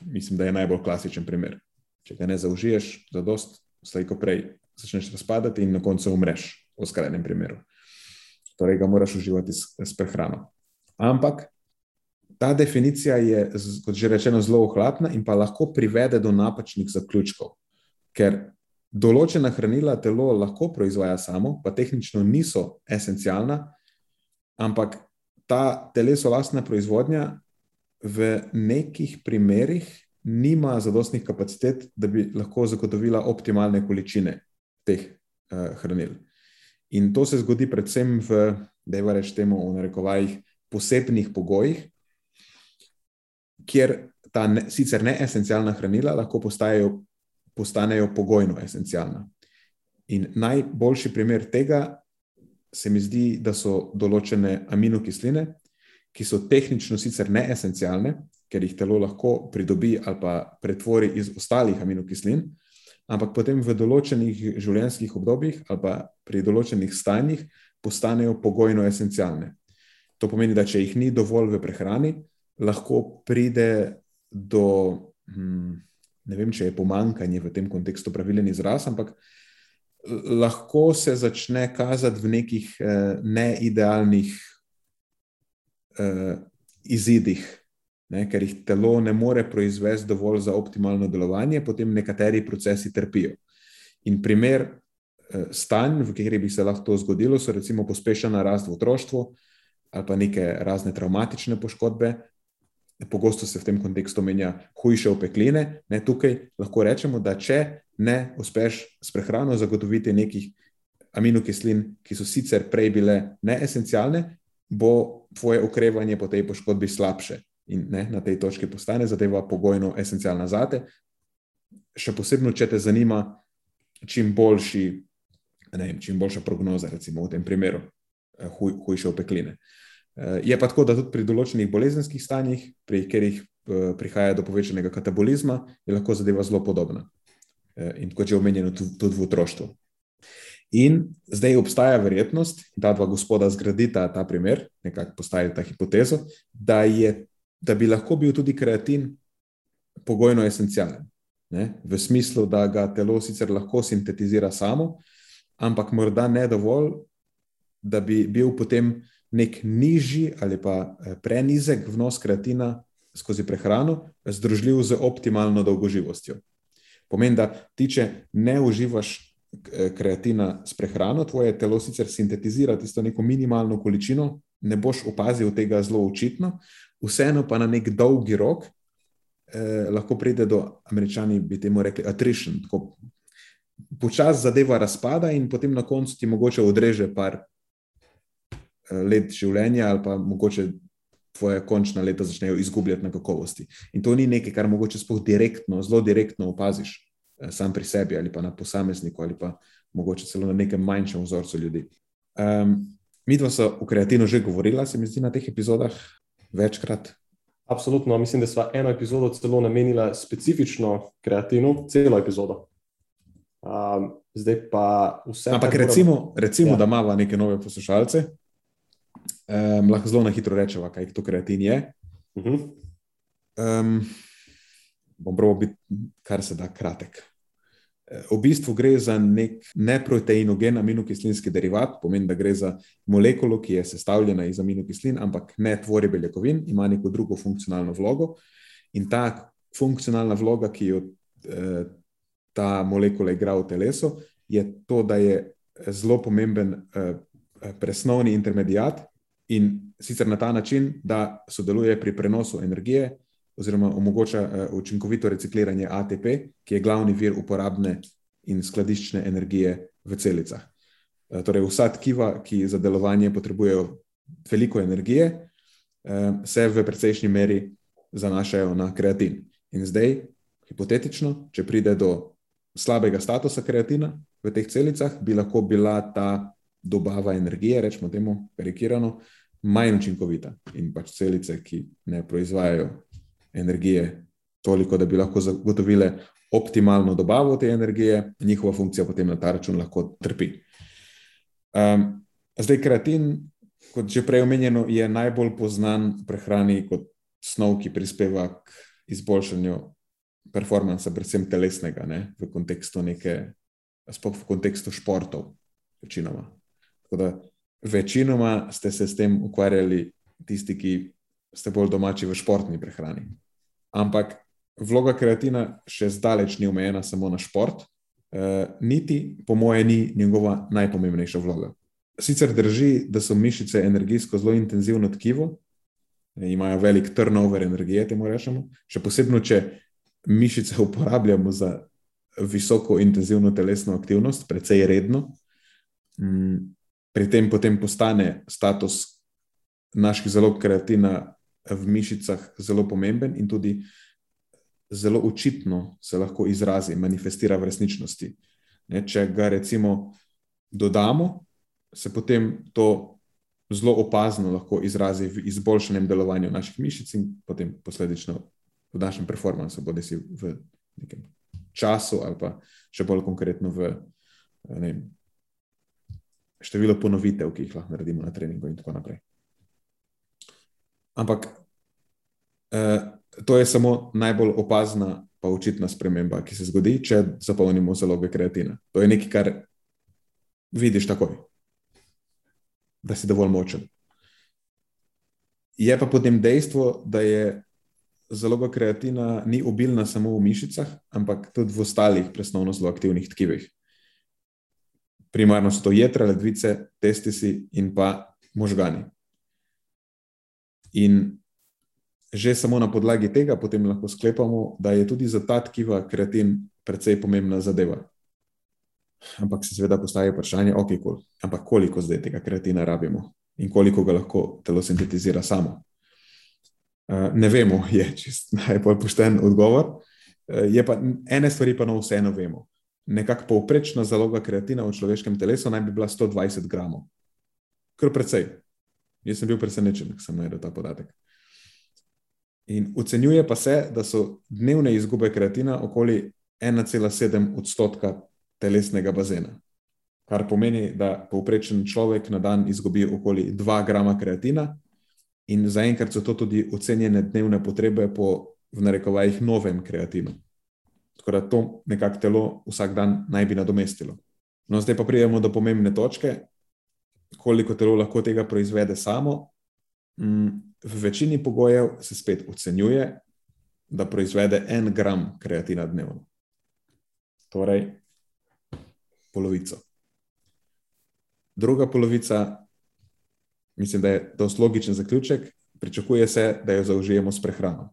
Speaker 1: Mislim, da je najbolj klasičen primer. Če ga ne zaužiješ za dost, slejko prej začneš razpadati in na koncu umreš, v skrajnem primeru. Torej ga moraš uživati s, s prehrano. Ampak ta definicija je, kot že rečeno, zelo ohlapna in pa lahko privede do napačnih zaključkov. Ker določena hranila telo lahko proizvaja samo, pa tehnično niso esencialna, ampak ta telesu lastna proizvodnja v nekih primerih nima zadostnih kapacitet, da bi lahko zagotovila optimalne količine teh uh, hranil. In to se zgodi predvsem v, da je reč temu v narekovajih, posebnih pogojih, kjer ta ne, sicer neesencialna hranila lahko postajajo, postanejo pogojno esencialna. In najboljši primer tega se mi zdi, da so določene aminokisline, ki so tehnično sicer neesencialne, ker jih telo lahko pridobi ali pa pretvori iz ostalih aminokislin, ampak potem v določenih življenjskih obdobjih ali pa pri določenih stanjih postanejo pogojno esencialne. To pomeni, da če jih ni dovolj v prehrani, lahko pride do, hm, ne vem, če je pomankanje v tem kontekstu pravilen izraz, ampak lahko se začne kazati v nekih eh, neidealnih eh, izidih, ne, ker jih telo ne more proizvesti dovolj za optimalno delovanje, potem nekateri procesi trpijo. In primer eh, stanj, v katerih bi se lahko to zgodilo, so recimo pospešena rast v otroštvu ali pa neke razne traumatične poškodbe. Pogosto se v tem kontekstu menja hujše opekline. Ne, tukaj lahko rečemo, da če ne uspeš s prehrano zagotoviti nekih aminokislin, ki so sicer prej bile neesencialne, bo tvoje okrevanje po tej poškodbi slabše. In ne, na tej točki postane zadeva pogojno esencialna zate. Še posebno, če te zanima čim, boljši, ne vem, čim boljša prognoza, recimo v tem primeru, eh, huj, hujše opekline. Eh, Je pa tako, da tudi pri določenih bolezenskih stanjih, pri katerih eh, prihaja do povečanega katabolizma, je lahko zadeva zelo podobna. In kot že omenjeno, tudi v otroštvu. In zdaj obstaja verjetnost, da dva gospoda zgradita ta primer, nekako postavita hipotezo, da, je, da bi lahko bil tudi kreatin pogojno esencialen. ne? v smislu, da ga telo sicer lahko sintetizira samo, ampak morda ne dovolj, da bi bil potem nek nižji ali pa eh, prenizek vnos kreatina skozi prehrano združljiv z optimalno dolgoživostjo. Pomeni, da ti, če ne uživaš eh, kreatina s prehrano, tvoje telo sicer sintetizira tisto neko minimalno količino, ne boš opazil tega zelo očitno, vseeno pa na nek dolgi rok eh, lahko pride do, američani bi temu rekli, attrition. Počasno zadeva razpada, in potem na koncu ti mogoče odreže par eh, let življenja, ali pa mogoče tvoje končna leta začnejo izgubljati na kakovosti. In to ni nekaj, kar mogoče sploh direktno, zelo direktno opaziš eh, sam pri sebi ali pa na posamezniku, ali pa mogoče celo na nekem manjšem vzorcu ljudi. Um, Mi dva smo o kreatinu že govorila, se mi zdi, na teh epizodah večkrat.
Speaker 2: Absolutno, mislim, da smo eno epizodo celo namenili specifično kreatinu, celo epizodo. Um, zdaj pa vse.
Speaker 1: Ampak recimo, recimo ja. da imamo neke nove poslušalce, um, lahko zelo na hitro rečemo, kaj to kreatin je. Uh -huh. um, bom prav biti, kar se da kratek. V bistvu gre za nek neproteinogen aminokislinski derivat, pomeni, da gre za molekulo, ki je sestavljena iz aminokislin, ampak ne tvori beljakovin, ima neko drugo funkcionalno vlogo. In ta funkcionalna vloga, ki jo eh, ta molekula igra v telesu, je to, da je zelo pomemben eh, presnovni intermediat in sicer na ta način, da sodeluje pri prenosu energije oziroma omogoča uh, učinkovito recikliranje ATP, ki je glavni vir uporabne in skladiščne energije v celicah. Uh, torej, vsa tkiva, ki za delovanje potrebujejo veliko energije, uh, se v precejšnji meri zanašajo na kreatin. In zdaj, hipotetično, če pride do slabega statusa kreatina v teh celicah, bi lahko bila ta dobava energije, rečemo temu, karikirano, manj učinkovita. In pač celice, ki ne proizvajajo energije toliko, da bi lahko zagotovile optimalno dobavo te energije, njihova funkcija potem na ta račun lahko trpi. Um, zdaj, kreatin, kot že prej omenjeno, je najbolj znan v prehrani kot snov, ki prispeva k izboljšanju performansa, predvsem telesnega, ne, v kontekstu neke, sploh v kontekstu športov, večinoma. Tako da večinoma ste se s tem ukvarjali tisti, ki ste bolj domači v športni prehrani. Ampak vloga kreatina še zdaleč ni omejena samo na šport, uh, niti, po mojem, ni njegova najpomembnejša vloga. Sicer drži, da so mišice energijsko zelo intenzivno tkivo, imajo velik turnover energije, temu rečemo. Še posebno, če mišice uporabljamo za visoko intenzivno telesno aktivnost, precej redno, mm, pri tem potem postane status naših zalog kreatina v mišicah zelo pomemben in tudi zelo očitno se lahko izrazi, manifestira v resničnosti. Ne, če ga recimo dodamo, se potem to zelo opazno lahko izrazi v izboljšanem delovanju naših mišic in potem posledično v našem performansu, bodi si v nekem času ali pa še bolj konkretno v ne, število ponovitev, ki jih lahko naredimo na treningu in tako naprej. Ampak eh, to je samo najbolj opazna, pa očitna sprememba, ki se zgodi, če zapolnimo zaloge kreatina. To je nekaj, kar vidiš takoj, da si dovolj močen. Je pa potem dejstvo, da je zaloga kreatina ni obilna samo v mišicah, ampak tudi v ostalih presnovno zelo aktivnih tkivih. Primarno so to jedra, ledvice, testisi in pa možgani. In že samo na podlagi tega potem lahko sklepamo, da je tudi za ta tkiva kreatin precej pomembna zadeva. Ampak se seveda postavi vprašanje, okay, kol, ampak koliko zdaj tega kreatina rabimo in koliko ga lahko telo sintetizira samo. Uh, ne vemo, je čist najbolj pošten odgovor. Uh, je pa ene stvari, pa no vseeno vemo. Nekako povprečna zaloga kreatina v človeškem telesu naj bi bila 120 gramov. Kar precej. Jaz sem bil presenečen, ko sem najdel ta podatek. In ocenjuje pa se, da so dnevne izgube kreatina okoli 1,7 odstotka telesnega bazena. Kar pomeni, da povprečen človek na dan izgubi okoli 2 grama kreatina, in zaenkrat so to tudi ocenjene dnevne potrebe po, v narekovajih, novem kreatinu. tako da to nekako telo vsak dan naj bi nadomestilo. No, zdaj pa pridemo do pomembne točke, koliko telo lahko tega proizvede samo. Mm, v večini pogojev se spet ocenjuje, da proizvede en gram kreatina dnevno. Torej, polovico. Druga polovica, mislim, da je to logičen zaključek, pričakuje se, da jo zaužijemo s prehrano.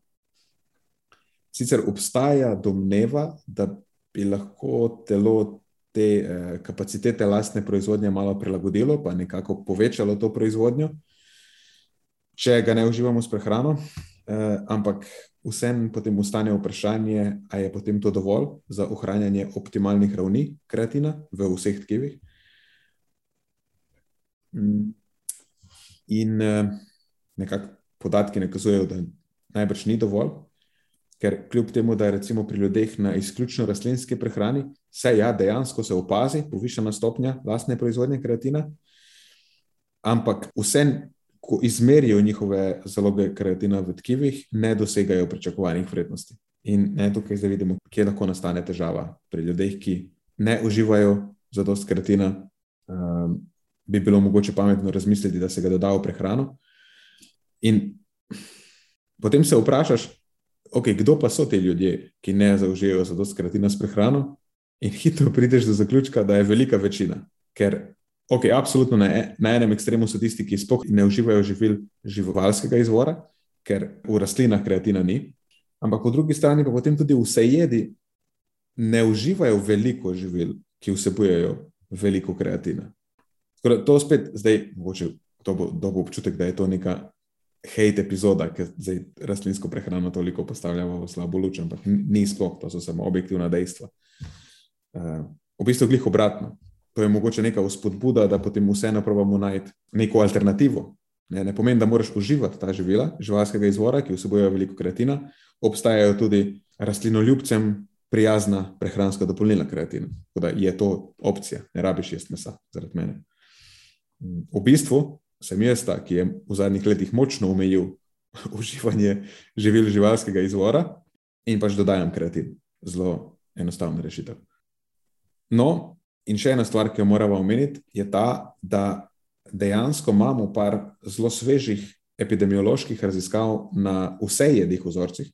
Speaker 1: Sicer obstaja domneva, da bi lahko telo te eh, kapacitete lastne proizvodnje malo prilagodilo, pa nekako povečalo to proizvodnjo, če ga ne uživamo s prehrano. Eh, ampak vsem potem ustane vprašanje, ali je potem to dovolj za ohranjanje optimalnih ravni kreatina v vseh tkivih. Mm. In eh, nekako podatki nakazujejo, da najbrž ni dovolj, ker kljub temu, da je recimo pri ljudeh na izključno rastlinski prehrani, se ja, dejansko se opazi povišena stopnja lastne proizvodnje kreatina, ampak vsem ko izmerijo njihove zaloge kreatina v tkivih, ne dosegajo pričakovanih vrednosti. In ne, tukaj zdaj vidimo, kje lahko nastane težava pri ljudeh, ki ne uživajo za dost kreatina. Um, bi bilo mogoče pametno razmisliti, da se ga doda v prehrano. In potem se vprašaš, okay, kdo pa so ti ljudje, ki ne zaužijajo za dost kreatina s prehrano, in hitro prideš do zaključka, da je velika večina. Ker Ok, absolutno ne. Na enem ekstremu so tisti, ki sploh ne uživajo živil živalskega izvora, ker v rastlinah kreatina ni. Ampak po drugi strani pa potem tudi vse jedi ne uživajo veliko živil, ki vsebujejo veliko kreatina. Skoro, to spet zdaj, mogoče to bo dobo občutek, da je to neka hate epizoda, ker zdaj rastlinsko prehrano toliko postavljamo v slabo luč, ampak ni sploh, to so samo objektivna dejstva. Uh, v bistvu glih obratno to je mogoče neka vzpodbuda, da potem vseeno probamo najti neko alternativo. Ne, ne pomeni, da moraš uživati ta živila, živalskega izvora, ki vsebujejo veliko kreatina, obstajajo tudi rastlinoljubcem prijazna prehranska dopolnilna kreatina. Tako da je to opcija, ne rabiš jesti mesa, zaradi mene. V bistvu sem jaz ta, ki je v zadnjih letih močno omejil uživanje živil živalskega izvora in pač dodajam kreatin. Zelo enostavna rešitev. No, In še ena stvar, ki jo moramo omeniti, je ta, da dejansko imamo par zelo svežih epidemioloških raziskav na vseh jedih vzorcih,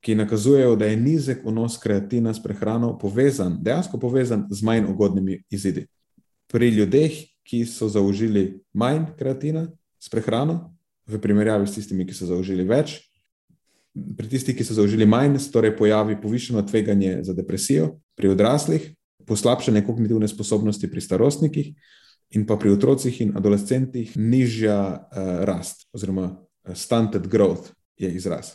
Speaker 1: ki nakazujejo, da je nizek vnos kreatina s prehrano povezan, dejansko povezan z manj ugodnimi izidi. Pri ljudeh, ki so zaužili manj kreatina s prehrano, v primerjavi s tistimi, ki so zaužili več, pri tistih, ki so zaužili manj, se torej pojavi povišeno tveganje za depresijo pri odraslih, poslabšanje kognitivne sposobnosti pri starostnikih, in pa pri otrocih in adolescentih nižja uh, rast, oziroma uh, stunted growth je izraz.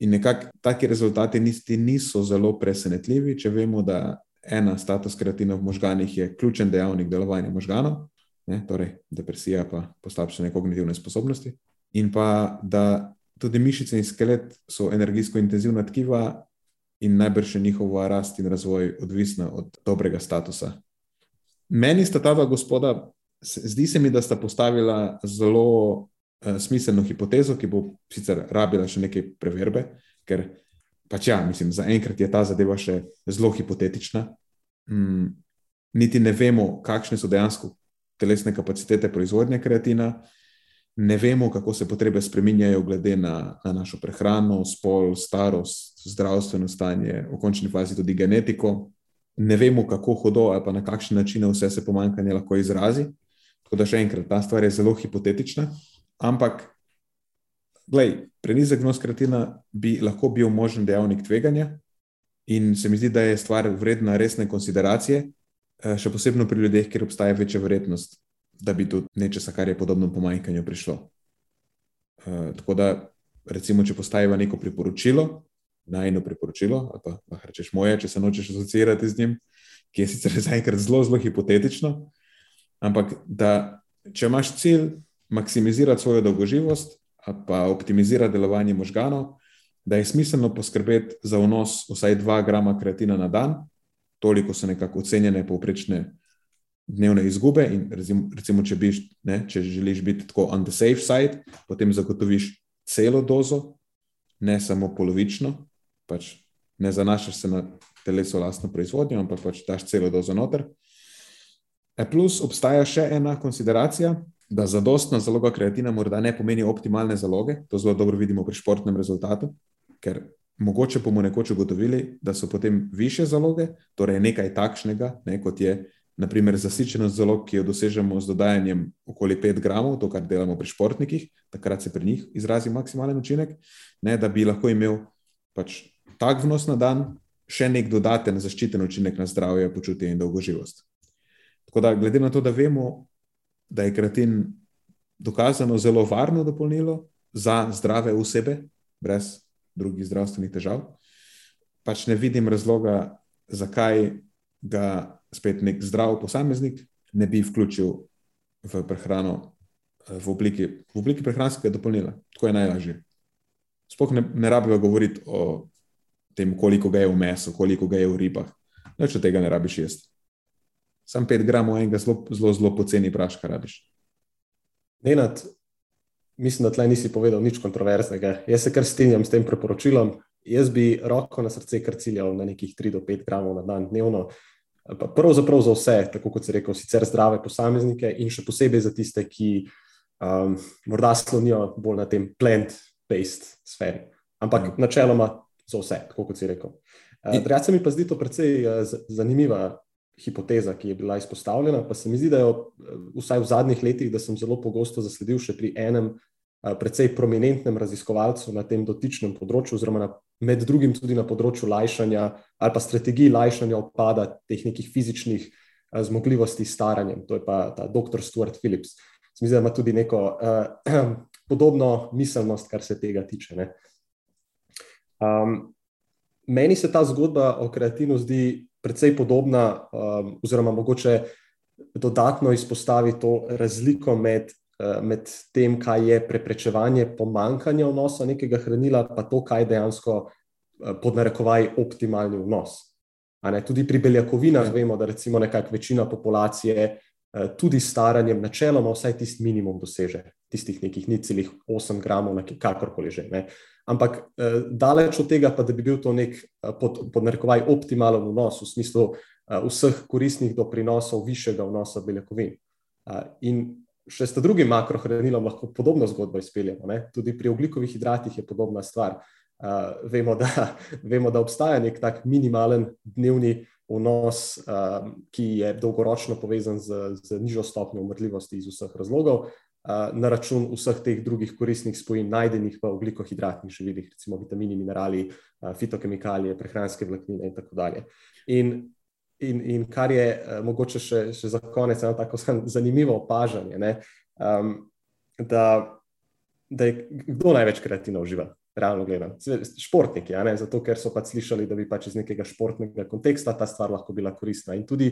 Speaker 1: In nekako taki rezultati niti niso zelo presenetljivi, če vemo, da ena status kreatina v možganih je ključen dejavnik delovanja možganov, ne, torej depresija, pa poslabšanje kognitivne sposobnosti, in pa da tudi mišice in skelet so energijsko intenzivna tkiva, in najbrž je njihova rast in razvoj odvisna od dobrega statusa. Meni sta ta dva gospoda, zdi se mi, da sta postavila zelo uh, smiselno hipotezo, ki bo sicer rabila še nekaj preverbe, ker pač ja, mislim, zaenkrat je ta zadeva še zelo hipotetična. Mm, niti ne vemo, kakšne so dejansko telesne kapacitete proizvodnje kreatina ne vemo, kako se potrebe spreminjajo, glede na, na našo prehrano, spol, starost, zdravstveno stanje, v končni fazi tudi genetiko. Ne vemo, kako hudo ali pa na kakšen način vse se pomankanje lahko izrazi. Tako da še enkrat, ta stvar je zelo hipotetična. Ampak, gledaj, prenizek vnos kreatina bi lahko bil možen dejavnik tveganja, in se mi zdi, da je stvar vredna resne konsideracije, eh, še posebej pri ljudeh, kjer obstaja večja verjetnost da bi do nečesa, kar je podobno pomanjkanju, prišlo. Uh, tako da, recimo, če postaviva neko priporočilo, najno priporočilo, ali pa lahko rečeš moje, če se nočeš asociirati z njim, ki je sicer zaenkrat zelo, zelo hipotetično, ampak da če imaš cilj maksimizirati svojo dolgoživost, pa optimizirati delovanje možganov, da je smiselno poskrbeti za vnos vsaj 2 grama kreatina na dan, toliko so nekako ocenjene povprečne dnevne izgube. In recimo, če, biš, ne, če želiš biti tako on the safe side, potem zagotoviš celo dozo, ne samo polovično, pač ne zanašaš se na telesu lastno proizvodnjo, ampak pač daš celo dozo noter. E plus obstaja še ena konsideracija, da zadostna zaloga kreatina morda ne pomeni optimalne zaloge. To zelo dobro vidimo pri športnem rezultatu, ker mogoče bomo nekoč ugotovili, da so potem više zaloge, torej nekaj takšnega, ne, kot je naprimer zasičenost zalog, ki jo dosežemo z dodajanjem okoli 5 gramov, to, kar delamo pri športnikih, takrat se pri njih izrazi maksimalen učinek, ne, da bi lahko imel pač tak vnos na dan, še nek dodaten zaščiten učinek na zdravje, počutje in dolgoživost. Tako da, glede na to, da vemo, da je kreatin dokazano zelo varno dopolnilo za zdrave osebe, brez drugih zdravstvenih težav, pač ne vidim razloga, zakaj ga spet nek zdrav posameznik ne bi vključil v prehrano eh, v obliki, v obliki prehranskega dopolnila. Tako je najlažje. Sploh ne, ne rabijo govoriti o tem, koliko ga je v mesu, koliko ga je v ribah. Noč od tega ne rabiš jesti. Sam 5 gramov enega zelo, zelo, zelo poceni praška rabiš.
Speaker 2: Nenad, mislim, da tleh nisi povedal nič kontroverznega. Jaz se kar strinjam s tem priporočilom. Jaz bi roko na srce kar ciljal na nekih 3 do 5 gramov na dan dnevno. Pravzaprav za vse, tako kot si rekel, sicer zdrave posameznike in še posebej za tiste, ki um, morda slonijo bolj na tem plant-based sferi. Ampak mm. načeloma za vse, tako kot si rekel. Uh, Drugače mi pa zdi to precej uh, zanimiva hipoteza, ki je bila izpostavljena. Pa se mi zdi, da je vsaj v zadnjih letih, da sem zelo pogosto zasledil še pri enem precej prominentnem raziskovalcu na tem dotičnem področju, oziroma na, med drugim tudi na področju lajšanja ali pa strategij lajšanja opada teh nekih fizičnih zmogljivosti s staranjem. To je pa ta dr. Stuart Phillips. Se mi zdi, da ima tudi neko uh, podobno miselnost, kar se tega tiče. Um, meni se ta zgodba o kreatinu zdi precej podobna, um, oziroma mogoče dodatno izpostavi to razliko med, uh, med tem, kaj je preprečevanje pomankanja vnosa nekega hranila, pa to, kaj je dejansko uh, podnarekovaj optimalni vnos. Tudi pri beljakovinah ja. vemo, da recimo nekakšna večina populacije uh, tudi staranjem načeloma vsaj tisti minimum doseže, tistih nekih nicelih 8 gramov, kakorkoli že. Ne. Ampak eh, daleč od tega, pa da bi bil to nek eh, pod, pod narekovaj optimalen vnos v smislu eh, vseh koristnih doprinosov višjega vnosa beljakovin. Eh, in še s drugim makrohranilom lahko podobno zgodbo izpeljemo. Ne? Tudi pri oglikovih hidratih je podobna stvar. Uh, vemo, da, vemo, da obstaja nek tak minimalen dnevni vnos, uh, ki je dolgoročno povezan z, z nižjo stopnjo umrljivosti iz vseh razlogov, na račun vseh teh drugih koristnih spojin, najdenih v oglikohidratnih živilih, recimo vitamini, minerali, fitokemikalije, prehranske vlaknine in tako dalje. In, in, in kar je mogoče še, še za konec eno tako zanimivo opažanje, ne, um, da, da je kdo največ kreativno uživa. Realno gledano, športniki, zato ker so pač slišali, da bi pač iz nekega športnega konteksta ta stvar lahko bila koristna. In tudi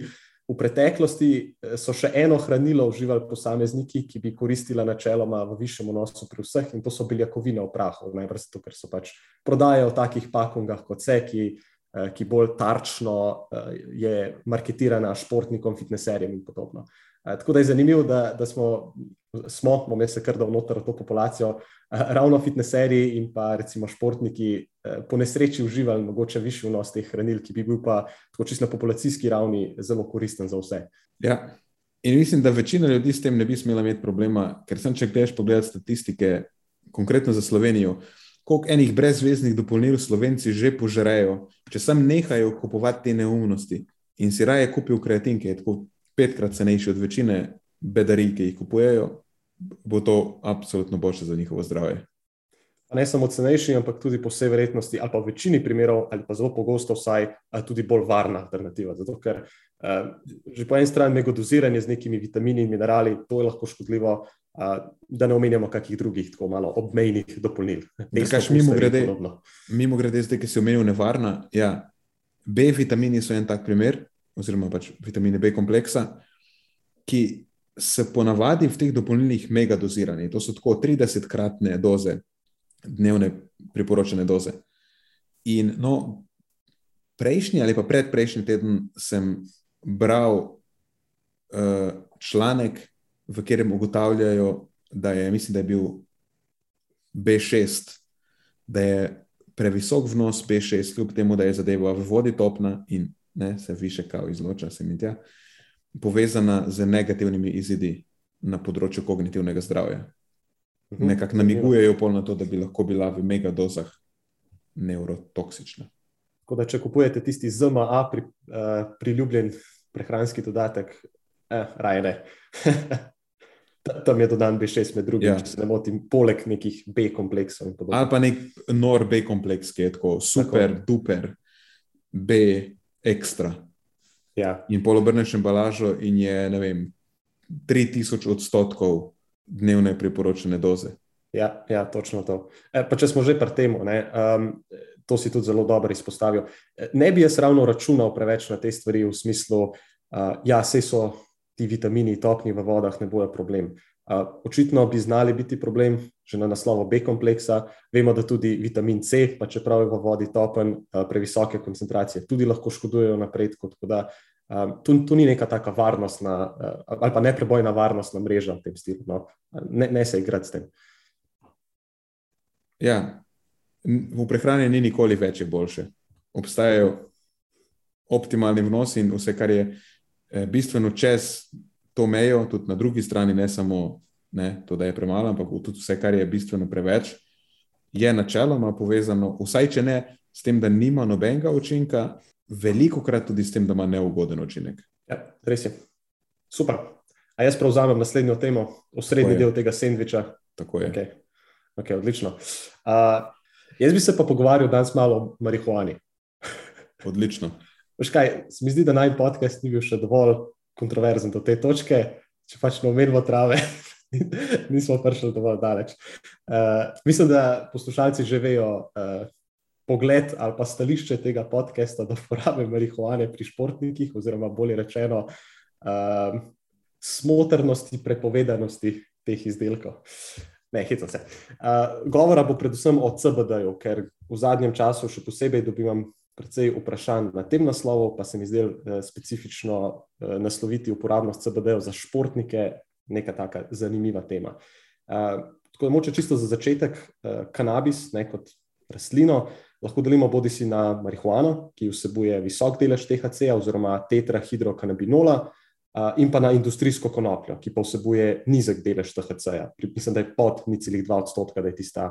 Speaker 2: V preteklosti eh, so še eno hranilo uživali posamezniki, ki bi koristila načeloma v višjem vnosu pri vseh, in to so beljakovine v prahu. Najprej zato, ker so pač prodajajo v takih pakungah kot vse, ki, eh, ki bolj tarčno eh, je marketirana športnikom, fitneserjem in podobno. Tako da je zanimivo, da, da smo, smo, bom jaz se kar dal noter v to populacijo, ravno fitneserji in pa recimo športniki po nesreči uživali mogoče višji vnos teh hranil, ki bi bil pa tako čisto na populacijski ravni zelo koristen za vse.
Speaker 1: Ja. In mislim, da večina ljudi s tem ne bi smela imeti problema, ker sem, če greš pogledati statistike, konkretno za Slovenijo, koliko enih brezveznih dopolnil Slovenci že požerejo, če sem nehajo kupovati te neumnosti in si raje kupijo kreatinke, tako petkrat cenejši od večine bedarij, ki jih kupujejo, bo to absolutno boljše za njihovo zdravje.
Speaker 2: Pa ne samo cenejši, ampak tudi po vsej verjetnosti, ali pa v večini primerov, ali pa zelo pogosto, vsaj tudi bolj varna alternativa. Zato, ker uh, že po eni strani megodoziranje z nekimi vitamini in minerali, to je lahko škodljivo, uh, da ne omenjamo kakih drugih, tako malo obmejnih dopolnil.
Speaker 1: Mimo grede, mimo grede, zdaj, ki si omenil nevarna, ja, B vitamini so en tak primer, oziroma pač vitamine B kompleksa, ki se ponavadi v teh dopolnilnih mega dozirani. To so tako 30-kratne doze, dnevne priporočene doze. In no, prejšnji ali pa predprejšnji teden sem bral uh, članek, v katerem ugotavljajo, da je, mislim, da je bil B6, da je previsok vnos B6, kljub temu, da je zadeva v vodi topna in ne, se više kao izloča, se mi tja, povezana z negativnimi izidi na področju kognitivnega zdravja. Mhm. Nekako namigujejo pol na to, da bi lahko bila v megadozah neurotoksična.
Speaker 2: Tako da, če kupujete tisti ZMA, pri, uh, priljubljen prehranski dodatek, eh, raje ne. Tam je dodan B6, med drugim, ja. če se ne motim, poleg nekih B kompleksov.
Speaker 1: Ali pa nek nor B kompleks, ki je tako super, tako. duper, B ekstra.
Speaker 2: Ja.
Speaker 1: In polobrneš embalažo, in je, vem, 3000 odstotkov dnevne priporočene doze.
Speaker 2: Ja, ja točno to. E, pa če smo že pri tem, um, to si tudi zelo dobro izpostavil. E, ne bi jaz ravno računal preveč na te stvari v smislu, da uh, ja, so ti vitamini topni v vodah, ne bojo problem. Uh, očitno bi znali biti problem že na naslovu B kompleksa. Vemo, da tudi vitamin C, pa čeprav je v vodi topen, uh, previsoke koncentracije tudi lahko škodujejo napredku. Tako da um, tu, tu ni neka taka varnostna uh, ali pa neprebojna varnostna mreža v tem stilu. No. Ne, ne se igrati s tem.
Speaker 1: Ja, v prehrani ni nikoli več boljše. Obstajajo optimalni vnosi in vse, kar je Eh, bistveno čez to mejo, tudi na drugi strani, ne samo ne, to, da je premalo, ampak tudi vse, kar je bistveno preveč, je načeloma povezano, vsaj če ne s tem, da nima nobenega učinka, veliko krat tudi s tem, da ima neugoden učinek.
Speaker 2: Ja, res je. Super. A jaz prevzamem naslednjo temo, osrednji del tega sendviča.
Speaker 1: Tako je.
Speaker 2: Okay. Okay, odlično. Uh, jaz bi se pa pogovarjal danes malo o marihuani.
Speaker 1: Odlično.
Speaker 2: Veš kaj, se mi zdi, da naj podcast ni bil še dovolj kontroverzen do te točke, če pač ne omenimo trave, nismo prišli dovolj daleč. Uh, mislim, da poslušalci že vejo uh, pogled ali pa stališče tega podcasta do uporabe marihuane pri športnikih, oziroma bolje rečeno, uh, smotrnosti, prepovedanosti teh izdelkov. Ne, hitro se. Uh, govora bo predvsem o CBD-ju, ker v zadnjem času še posebej dobivam precej vprašanj na tem naslovu, pa se mi zdelo eh, specifično eh, nasloviti uporabnost CBD-ja za športnike, neka taka zanimiva tema. Eh, tako da, moče čisto za začetek, kanabis ne, kot rastlino lahko delimo bodi si na marihuano, ki vsebuje visok delež THC-ja oziroma tetrahidrokanabinola, in pa na industrijsko konopljo, ki pa vsebuje nizek delež THC-ja. Mislim, da je pod 0,2 odstotka, da je tista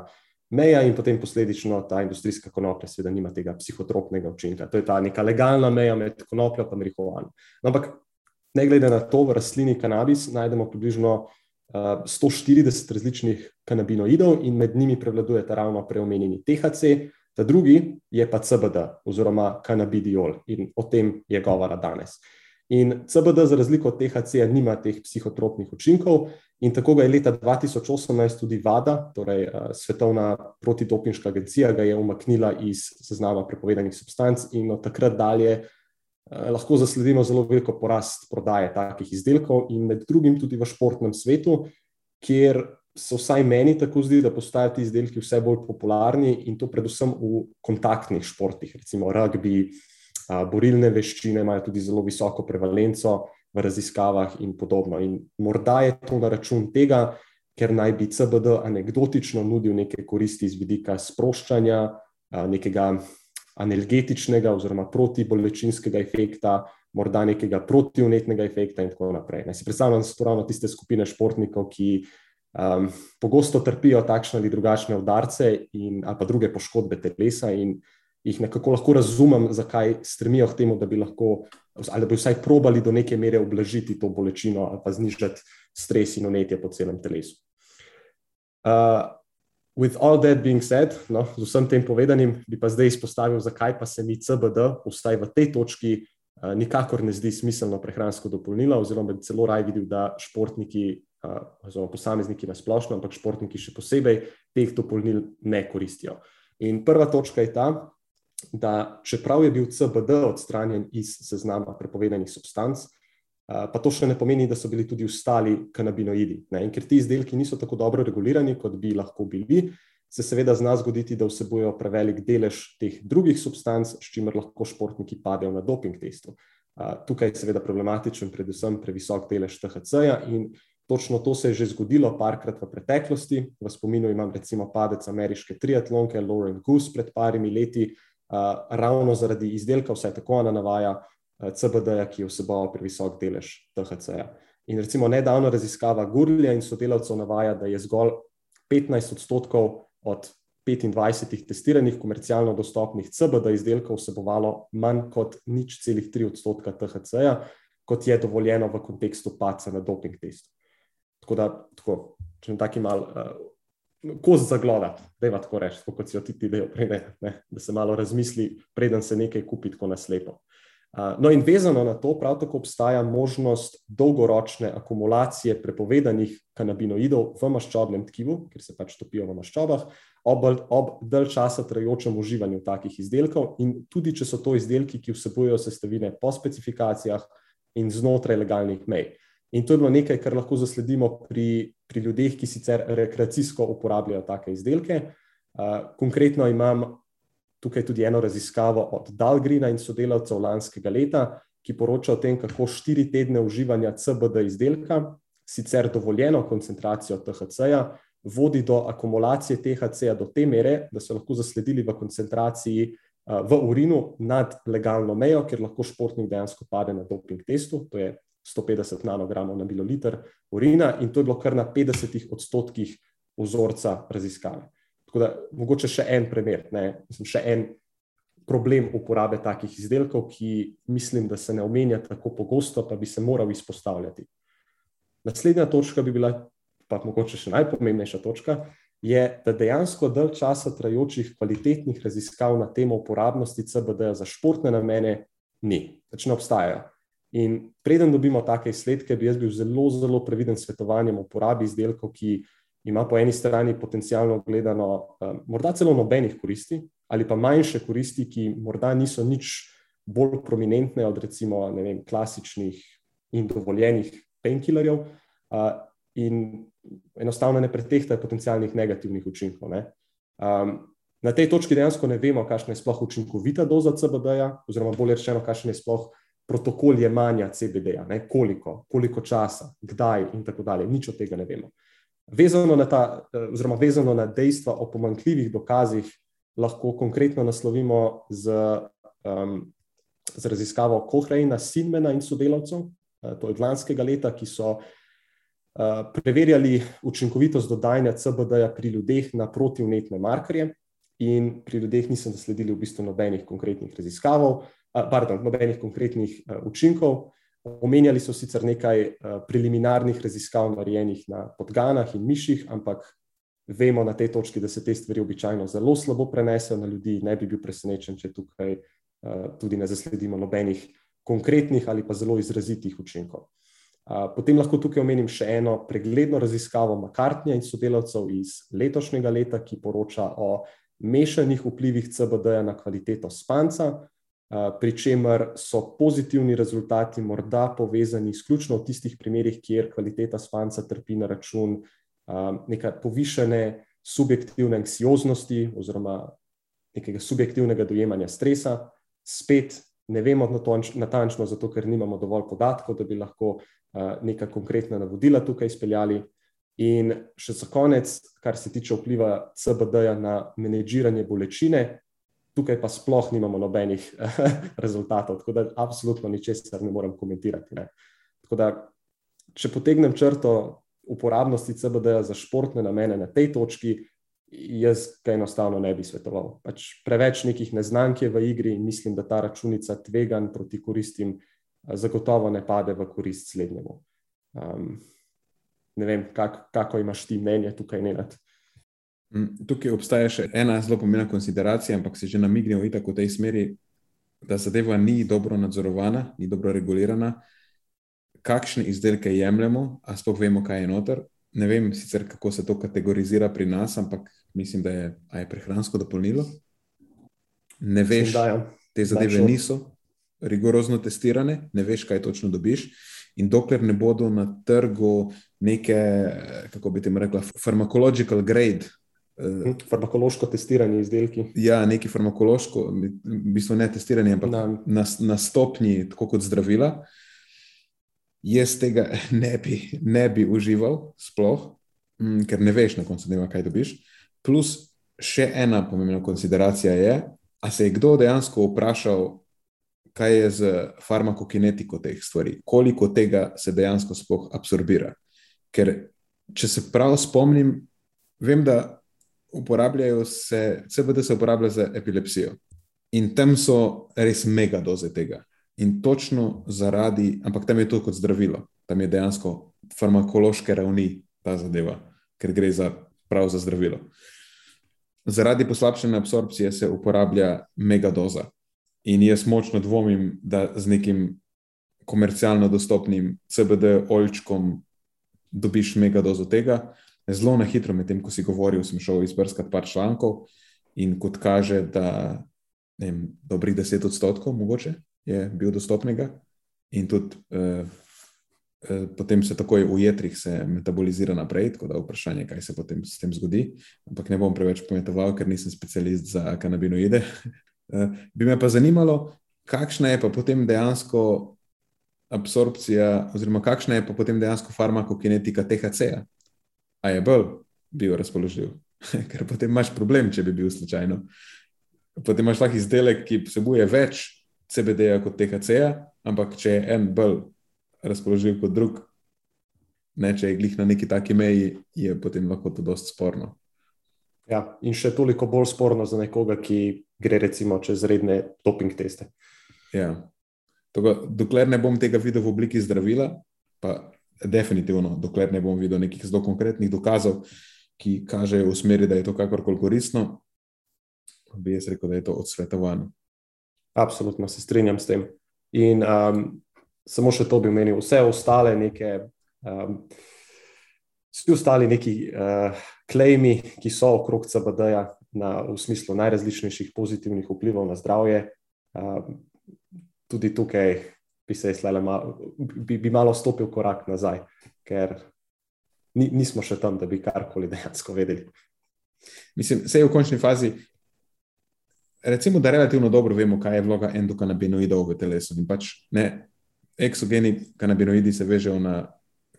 Speaker 2: meja in potem posledično ta industrijska konoplja, seveda, nima tega psihotropnega učinka. To je ta neka legalna meja med konopljo in marihuano. No, ampak, ne glede na to, v rastlini kanabis najdemo približno uh, 140 različnih kanabinoidov in med njimi prevladuje ta ravno preomenjeni THC, ta drugi je pa CBD oziroma kanabidiol in o tem je govora danes. In CBD, za razliko od THC, nima teh psihotropnih učinkov, In tako ga je leta 2018 tudi VADA, torej uh, Svetovna protidopinška agencija, ga je umaknila iz seznama prepovedanih substanc, in od takrat dalje uh, lahko zasledimo zelo veliko porast prodaje takih izdelkov, in med drugim tudi v športnem svetu, kjer se vsaj meni tako zdi, da postajajo ti izdelki vse bolj popularni in to predvsem v kontaktnih športih, recimo rugby, borilne veščine imajo tudi zelo visoko prevalenco v raziskavah in podobno. In morda je to na račun tega, ker naj bi CBD anekdotično nudil neke koristi iz vidika sproščanja, nekega analgetičnega oziroma protibolečinskega efekta, morda nekega protivnetnega efekta in tako naprej. Ne si predstavljam, da so to ravno tiste skupine športnikov, ki um, pogosto trpijo takšne ali drugačne udarce in, ali pa druge poškodbe telesa in jih nekako lahko razumem, zakaj stremijo k temu, da bi lahko ali da bi vsaj probali do neke mere oblažiti to bolečino ali pa znižati stres in unetje po celem telesu. Uh, with all that being said, no, z vsem tem povedanim, bi pa zdaj izpostavil, zakaj pa se mi CBD, vstaj v tej točki, uh, nikakor ne zdi smiselno prehransko dopolnilo, oziroma bi celo raj videl, da športniki, oziroma posamezniki na splošno, ampak športniki še posebej, teh dopolnil ne koristijo. In prva točka je ta, da čeprav je bil CBD odstranjen iz seznama prepovedanih substanc, pa to še ne pomeni, da so bili tudi ostali kanabinoidi. Ne? In ker ti izdelki niso tako dobro regulirani, kot bi lahko bili, se seveda zna zgoditi, da vsebujejo prevelik delež teh drugih substanc, s čimer lahko športniki padejo na doping testu. Tukaj je seveda problematičen predvsem previsok delež THC-ja in točno to se je že zgodilo parkrat v preteklosti. V spominu imam recimo padec ameriške triatlonke Lauren Goose pred parimi leti, uh, ravno zaradi izdelka, vsaj tako ona navaja, uh, CBD-ja, ki je vseboval previsok delež THC-ja. In recimo nedavno raziskava Gurlja in sodelavcev navaja, da je zgolj 15 odstotkov od 25 testiranih komercialno dostopnih CBD izdelkov vsebovalo manj kot nič celih 3 odstotka THC-ja, kot je dovoljeno v kontekstu paca na doping testu. Tako da, tako, če ne taki mal, uh, koz za gloda, da je tako reči, kot si jo ti ti dejo prej, da se malo razmisli, preden se nekaj kupi tako naslepo. No, in vezano na to, prav tako obstaja možnost dolgoročne akumulacije prepovedanih kanabinoidov v maščobnem tkivu, ker se pač topijo v maščobah, ob, ob dalj časa trajajočem uživanju takih izdelkov, in tudi če so to izdelki, ki vsebujejo sestavine po specifikacijah in znotraj legalnih mej. In to je bilo nekaj, kar lahko zasledimo pri, pri ljudeh, ki sicer rekreacijsko uporabljajo take izdelke. Uh, konkretno imam tukaj tudi eno raziskavo od Dalgrina in sodelavcev lanskega leta, ki poroča o tem, kako štiri tedne uživanja CBD izdelka, sicer dovoljeno koncentracijo THC-ja, vodi do akumulacije THC-ja do te mere, da so lahko zasledili v koncentraciji v urinu nad legalno mejo, ker lahko športnik dejansko pade na doping testu, to je 150 nanogramov na mililiter urina, in to je bilo kar na 50 odstotkih vzorca raziskave. Tako da, mogoče še en primer, ne, mislim, še en problem uporabe takih izdelkov, ki mislim, da se ne omenja tako pogosto, pa bi se moral izpostavljati. Naslednja točka bi bila, pa mogoče še najpomembnejša točka, je, da dejansko dalj časa trajočih kvalitetnih raziskav na temo uporabnosti CBD za športne namene ni, pač ne obstajajo. In preden dobimo take izsledke, bi jaz bil zelo, zelo previden s svetovanjem o uporabi izdelkov, ki ima po eni strani potencijalno gledano uh, morda celo nobenih koristi, ali pa manjše koristi, ki morda niso nič bolj prominentne od recimo vem, klasičnih in dovoljenih painkillerjev, uh, in enostavno ne pretehtajo potencijalnih negativnih učinkov. Um, na tej točki dejansko ne vemo, kakšna je sploh učinkovita doza CBD-ja, oziroma bolje rečeno, kakšen je sploh. Protokol jemanja CBD-ja, koliko, koliko časa, kdaj, in tako dalje. Nič od tega ne vemo. Vezano na, ta, oziroma vezano na dejstva o pomankljivih dokazih, lahko konkretno naslovimo z, um, z raziskavo Kohreina, Sinmena in sodelavcev, uh, to je od lanskega leta, ki so uh, preverjali učinkovitost dodajanja CBD-ja pri ljudeh na protivnetne markerje. In pri ljudeh niso zasledili v bistvu nobenih konkretnih raziskav, pardon, nobenih konkretnih uh, učinkov. Omenjali so sicer nekaj uh, preliminarnih raziskav, narejenih na podganah in miših, ampak vemo na tej točki, da se te stvari običajno zelo slabo prenesejo na ljudi. Ne bi bil presenečen, če tukaj uh, tudi ne zasledimo nobenih konkretnih ali pa zelo izrazitih učinkov. Potem lahko tukaj omenim še eno pregledno raziskavo Makartnja in sodelavcev iz letošnjega leta, ki poroča o mešanih vplivih CBD-ja na kvaliteto spanca pri čemer so pozitivni rezultati morda povezani izključno v tistih primerih, kjer kvaliteta spanca trpi na račun neke povišene subjektivne anksioznosti oziroma nekega subjektivnega dojemanja stresa. Spet ne vemo natančno, zato ker nimamo dovolj podatkov, da bi lahko neka konkretna navodila tukaj izpeljali. In še za konec, kar se tiče vpliva CBD-ja na menedžiranje bolečine, tukaj pa sploh nimamo nobenih rezultatov, tako da absolutno ničesar ne morem komentirati. Ne. Tako da, če potegnem črto uporabnosti CBD-ja za športne namene na tej točki, jaz ga enostavno ne bi svetoval. Pač preveč nekih neznank je v igri in mislim, da ta računica tvegan proti koristim zagotovo ne pade v korist slednjemu. Um, ne vem, kak, kako imaš ti mnenje tukaj, Nenad.
Speaker 1: Mm, tukaj obstaja še ena zelo pomembna konsideracija, ampak se že namignemo v tako tej smeri, da zadeva ni dobro nadzorovana, ni dobro regulirana. Kakšne izdelke jemljemo, a sploh vemo, kaj je noter. Ne vem sicer, kako se to kategorizira pri nas, ampak mislim, da je, je prehransko dopolnilo. Ne veš, da te zadeve niso rigorozno testirane, ne veš, kaj točno dobiš. In dokler ne bodo na trgu neke, kako bi ti rekla, farmakological grade
Speaker 2: Uh, farmakološko testiranje izdelki.
Speaker 1: Ja, neki farmakološko, v bistvu ne testiranje, ampak na, na, na stopni, tako kot zdravila. jaz tega ne bi, ne bi užival, sploh, mm, ker ne veš na koncu dneva, kaj dobiš. Plus, še ena pomembna konsideracija je, ali se je kdo dejansko vprašal, kaj je z farmakokinetiko teh stvari, koliko tega se dejansko sploh absorbira. Ker, če se prav spomnim, vem, da uporabljajo se, CBD se uporablja za epilepsijo. In tam so res mega doze tega. In točno zaradi, ampak tam je to kot zdravilo, tam je dejansko farmakološke ravni ta zadeva, ker gre za prav za zdravilo. Zaradi poslabšene absorpcije se uporablja megadoza. In jaz močno dvomim, da z nekim komercialno dostopnim CBD oljčkom dobiš megadozo tega. Zelo na hitro, medtem ko si govoril, sem šel izbrskati par člankov in kot kaže, da vem, dobrih 10 odstotkov mogoče je bil dostopnega, in tudi uh, uh, potem se takoj v jedrih metabolizira naprej, tako da je vprašanje, kaj se potem s tem zgodi. Ampak ne bom preveč pometoval, ker nisem specialist za kanabinoide. uh, bi me pa zanimalo, kakšna je pa potem dejansko absorpcija, oziroma kakšna je pa potem dejansko farmakokinetika THC-ja. A je bolj bil razpoložljiv, ker potem imaš problem, če bi bil slučajno. Potem imaš lahko izdelek, ki vsebuje več CBD-ja kot THC-ja, ampak če je en bolj razpoložljiv kot drug, ne, če je glih na neki taki meji, je potem lahko to dosti sporno.
Speaker 2: Ja, in še toliko bolj sporno za nekoga, ki gre recimo čez redne doping teste.
Speaker 1: Ja. Toga, dokler ne bom tega videl v obliki zdravila, pa definitivno, dokler ne bom videl nekih zelo konkretnih dokazov, ki kažejo v smeri, da je to kakorkoli koristno, bi jaz rekel, da je to odsvetovano.
Speaker 2: Absolutno se strinjam s tem. In um, samo še to bi menil, vse ostale neke, um, vsi ostali neki uh, klejmi, ki so okrog CBD-ja, v smislu najrazličnejših pozitivnih vplivov na zdravje, um, tudi tukaj bi se malo, bi, bi malo stopil korak nazaj, ker ni, nismo še tam, da bi karkoli dejansko vedeli.
Speaker 1: Mislim, vse je v končni fazi recimo, da relativno dobro vemo, kaj je vloga endokanabinoidov v telesu. In pač ne, eksogeni kanabinoidi se vežejo na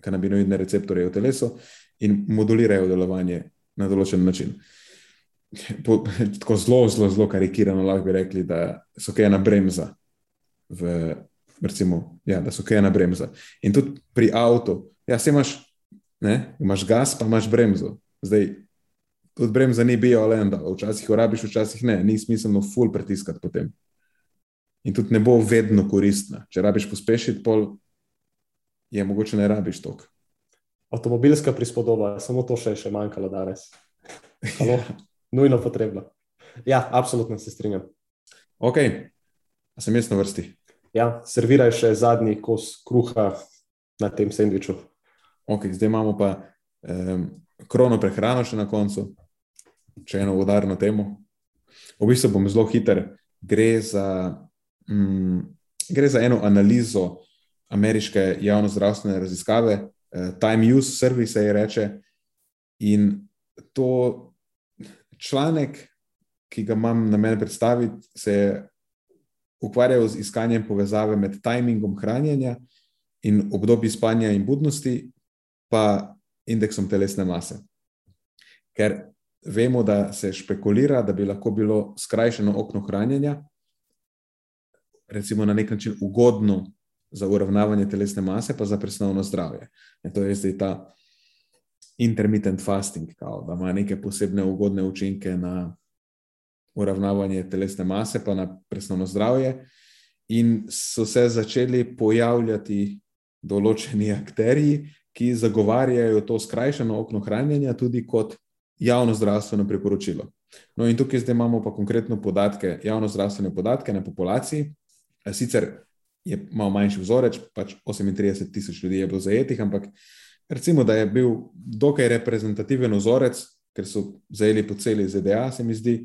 Speaker 1: kanabinoidne receptorje v telesu in modulirajo delovanje na določen način. Po, tako zelo, zelo, zelo karikirano lahko bi rekli, da so kaj ena bremza. V, recimo, ja, da so kaj ena bremza. In tudi pri avtu, ja, se imaš, ne, imaš gas, pa imaš bremzo. Zdaj, tudi bremza ni bio, ali ena, včasih jo rabiš, včasih ne, ni smiselno full pritiskati potem. In tudi ne bo vedno koristna. Če rabiš pospešiti, pol je mogoče ne rabiš tok.
Speaker 2: Avtomobilska prispodoba, samo to še je še manjkalo danes. Halo, nujno potrebno. Ja, absolutno se strinjam.
Speaker 1: Ok, a sem jaz na vrsti.
Speaker 2: Ja, serviraj še zadnji kos kruha na tem sendviču.
Speaker 1: Ok, zdaj imamo pa um, krono prehrano še na koncu če eno udarno temo. V bistvu bom zelo hiter. Gre za, mm, gre za eno analizo ameriške javno-zdravstvene raziskave, eh, Time Use Service se je reče. In to članek, ki ga imam na meni predstaviti, se je ukvarjal z iskanjem povezave med timingom hranjenja in obdobji spanja in budnosti, pa indeksom telesne mase. Ker vemo, da se špekulira, da bi lahko bilo skrajšano okno hranjenja, recimo na nek način ugodno za uravnavanje telesne mase, pa za presnovno zdravje. In to je zdaj ta intermittent fasting, kao, da ima neke posebne ugodne učinke na uravnavanje telesne mase, pa na presnovno zdravje. In so se začeli pojavljati določeni akteri, ki zagovarjajo to skrajšano okno hranjenja tudi kot javno zdravstveno priporočilo. No, in tukaj zdaj imamo pa konkretno podatke, javno zdravstvene podatke na populaciji. Sicer je malo manjši vzorec, pač 38 tisoč ljudi je bilo zajetih, ampak recimo, da je bil dokaj reprezentativen vzorec, ker so zajeli po celi ZDA, se mi zdi.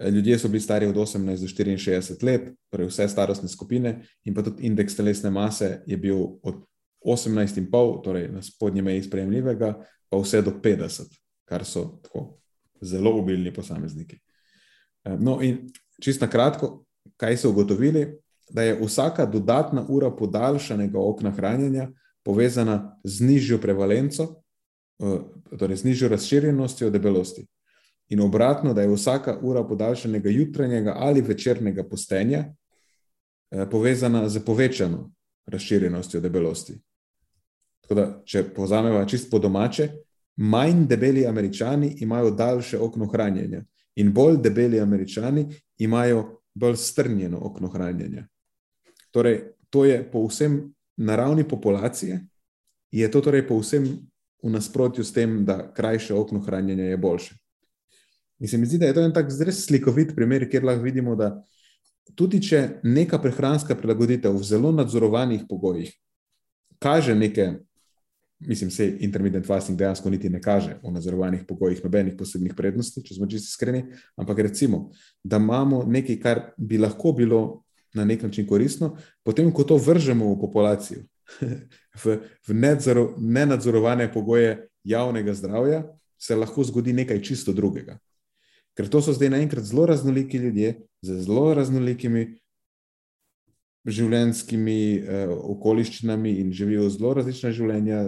Speaker 1: Ljudje so bili stari od 18 do 64 let, torej vse starostne skupine, in pa tudi indeks telesne mase je bil od 18,5, torej na spodnji meji sprejemljivega, pa vse do 50 kar so tako zelo obilni posamezniki. Eh, no, in čisto na kratko, kaj so ugotovili, da je vsaka dodatna ura podaljšanega okna hranjenja povezana z nižjo prevalenco, uh, torej z nižjo razširjenostjo debelosti. In obratno, da je vsaka ura podaljšanega jutranjega ali večernega postenja uh, povezana z povečano razširjenostjo debelosti. Tako da, če povzamemo čist po domače, manj debeli američani imajo daljše okno hranjenja, in bolj debeli američani imajo bolj strnjeno okno hranjenja. Torej, to je povsem na ravni populacije, je to torej povsem v nasprotju s tem, da krajše okno hranjenja je boljše. In se mi zdi, da je to en tak zelo slikovit primer, kjer lahko vidimo, da tudi če neka prehranska prilagoditev v zelo nadzorovanih pogojih kaže neke mislim, se intermittent fasting dejansko niti ne kaže v nadzorovanih pogojih, nobenih posebnih prednosti, če smo čisto iskreni. Ampak recimo, da imamo nekaj, kar bi lahko bilo na nek način koristno, potem, ko to vržemo v populacijo, v, v nedzor, nenadzorovane pogoje javnega zdravja, se lahko zgodi nekaj čisto drugega. Ker to so zdaj naenkrat zelo raznoliki ljudje z zelo raznolikimi življenjskimi eh, okoliščinami in živijo zelo različna življenja,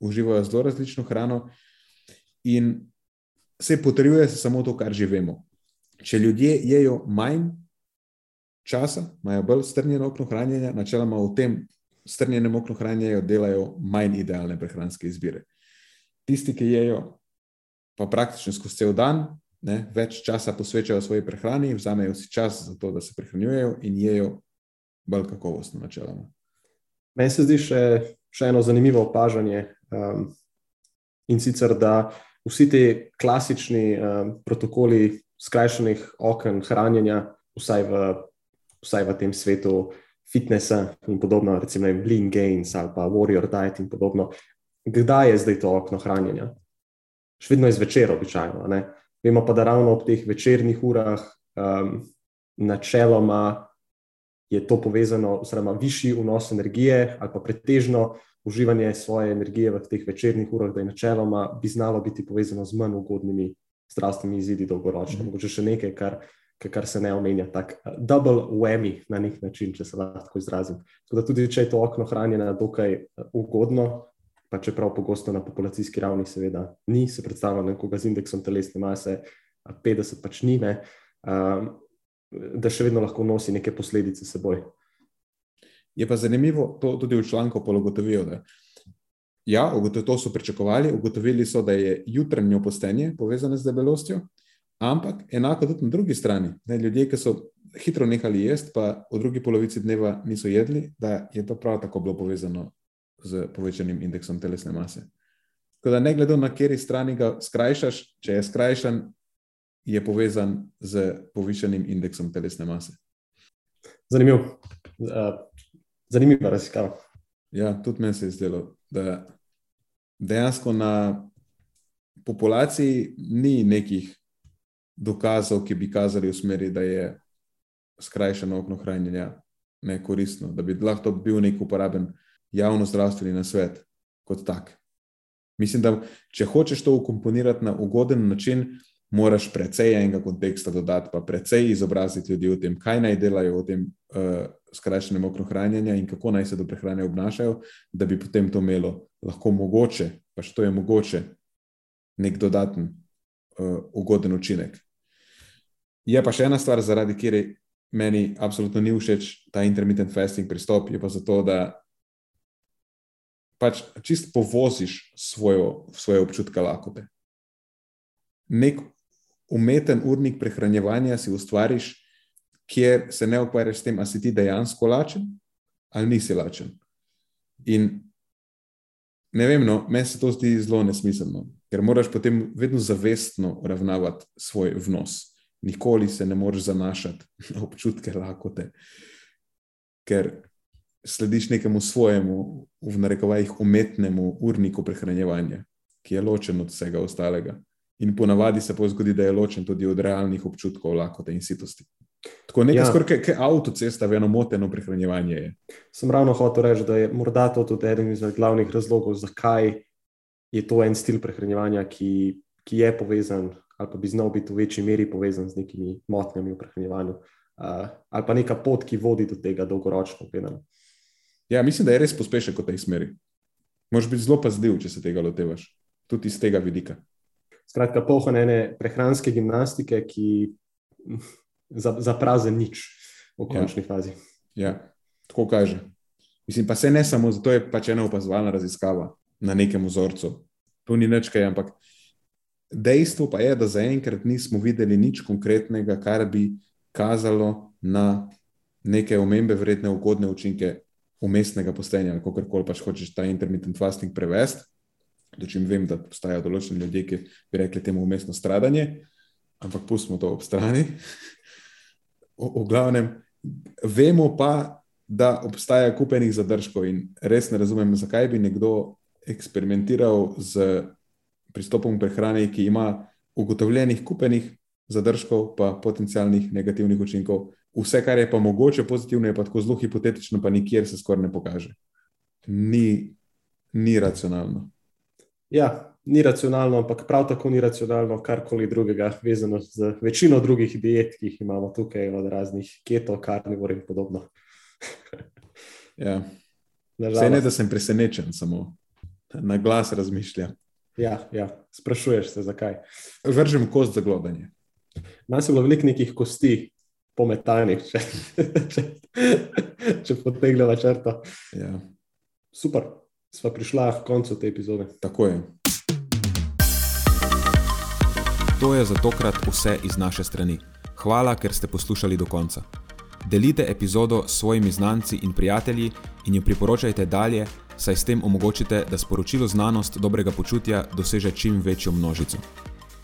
Speaker 1: uživajo zelo različno hrano, in se potrjuje samo to, kar živimo. Če ljudje jedo manj časa, imajo bolj strnjeno okno hranjenja, načeloma v tem strnjenem oknu hranjenja delajo manj idealne prehranske izbire. Tisti, ki jedo pa praktično skozi cel dan, ne, več časa posvečajo svoji prehrani, vzamejo si čas za to, da se prehranjujejo in jedo bolj kakovostno, načeloma.
Speaker 2: Meni se zdi še, še eno zanimivo opažanje. Um, in sicer, da vsi ti klasični um, protokoli skrajšanih okn hranjenja, vsaj v, vsaj v tem svetu fitnesa in podobno, recimo Lean Gains ali pa Warrior Diet in podobno, kdaj je zdaj to okno hranjenja? Še vedno je zvečer, običajno. Ne? Vemo pa, da ravno ob teh večernih urah um, načeloma je to povezano, oziroma višji vnos energije ali pa pretežno uživanje svoje energije v teh večernih urah, da je načeloma bi znalo biti povezano z manj ugodnimi zdravstvenimi izidi dolgoročno. Mhm. Mogoče še nekaj, kar, kar se ne omenja, tako uh, double whammy na nek način, če se lahko izrazim. Tako da tudi, če je to okno hranjeno dokaj uh, ugodno, pa čeprav pogosto na populacijski ravni seveda ni, se predstavlja nekoga z indeksom telesne mase, 50 pač ni, ne. Um, da še vedno lahko nosi neke posledice s seboj.
Speaker 1: Je pa zanimivo, to tudi v članku pologotovijo. Da ja, to so pričakovali, ugotovili so, da je jutranje postenje povezano z debelostjo, ampak enako tudi na drugi strani. Ne, ljudje, ki so hitro nehali jesti, pa v drugi polovici dneva niso jedli, da je to prav tako bilo povezano z povečanim indeksom telesne mase. Tako da ne glede na kateri strani ga skrajšaš, če je skrajšan, je povezan z povišenim indeksom telesne mase.
Speaker 2: Zanimivo. Zanimiva raziskava.
Speaker 1: Ja, tudi meni se je zdelo, da dejansko na populaciji ni nekih dokazov, ki bi kazali v smeri, da je skrajšano okno hranjenja nekoristno, da bi lahko bil nek uporaben javno zdravstveni nasvet kot tak. Mislim, da če hočeš to ukomponirati na ugoden način, moraš precej enega konteksta dodati, pa precej izobraziti ljudi o tem, kaj naj delajo v tem uh, skrajšanem oknu hranjenja in kako naj se do prehrane obnašajo, da bi potem to imelo lahko mogoče, pa še to je mogoče, nek dodaten uh, ugoden učinek. Je pa še ena stvar, zaradi kjer meni absolutno ni všeč ta intermittent fasting pristop, je pa zato, da pač čist povoziš svojo, svoje občutke lakote. Nek umeten urnik prehranjevanja si ustvariš, kjer se ne ukvarjaš s tem, ali si ti dejansko lačen ali nisi lačen. In ne vem, no, meni se to zdi zelo nesmiselno, ker moraš potem vedno zavestno ravnavati svoj vnos. Nikoli se ne moreš zanašati na občutke lakote, ker slediš nekemu svojemu, v narekovajih, umetnemu urniku prehranjevanja, ki je ločen od vsega ostalega. In ponavadi se zgodi, da je ločen tudi od realnih občutkov lakote in sitosti. Tako nekaj, ja. skoraj kot avtocesta, v eno moteno prehranjevanje je.
Speaker 2: Sem ravno hotel reči, da je morda to tudi eden izmed glavnih razlogov, zakaj je to en stil prehranjevanja, ki, ki je povezan ali pa bi znal biti v večji meri povezan z nekimi motnjami v prehranjevanju, uh, ali pa neka pot, ki vodi do tega dolgoročno. Gledano.
Speaker 1: Ja, mislim, da je res pospešek v tej smeri. Moš biti zelo pazljiv, če se tega lotevaš, tudi iz tega vidika.
Speaker 2: Skratka, pohranjene prehranske gimnastike, ki za, za prazen nič v končni ja. fazi.
Speaker 1: Ja, tako kaže. Mislim, pa se ne samo zato, je pač ena opazovalna raziskava na nekem vzorcu. To ni nič kaj, ampak dejstvo pa je, da zaenkrat nismo videli nič konkretnega, kar bi kazalo na neke omembe, vredne ugodne učinke umestnega postenja, ali kako koli pač hočeš ta intermittent fasting prevesti. Dočim vem, da obstajajo določeni ljudje, ki bi rekli temu umestno stradanje, ampak pustimo to ob strani. V, v glavnem, vemo pa, da obstaja kupenih zadržkov in res ne razumem, zakaj bi nekdo eksperimentiral z pristopom prehrane, ki ima ugotovljenih kupenih zadržkov, pa potencialnih negativnih učinkov. Vse, kar je pa mogoče pozitivno, je pa tako zelo hipotetično, pa nikjer se skoraj ne pokaže. Ni, ni racionalno.
Speaker 2: Ja, ni racionalno, ampak prav tako ni racionalno karkoli drugega, vezano z večino drugih diet, ki jih imamo tukaj, od raznih keto, karnivor in podobno.
Speaker 1: ja. Vse ne, da sem presenečen, samo na glas razmišljam.
Speaker 2: Ja, ja, sprašuješ se, zakaj.
Speaker 1: Vržem kost za globanje.
Speaker 2: Nas je bilo veliko nekih kosti, pometanih, če, če, če potegnemo črto.
Speaker 1: Ja.
Speaker 2: Super, sva prišla k koncu te epizode.
Speaker 1: Tako je.
Speaker 3: To je za tokrat vse iz naše strani. Hvala, ker ste poslušali do konca. Delite epizodo s svojimi znanci in prijatelji in jo priporočajte dalje, saj s tem omogočite, da sporočilo znanost dobrega počutja doseže čim večjo množico.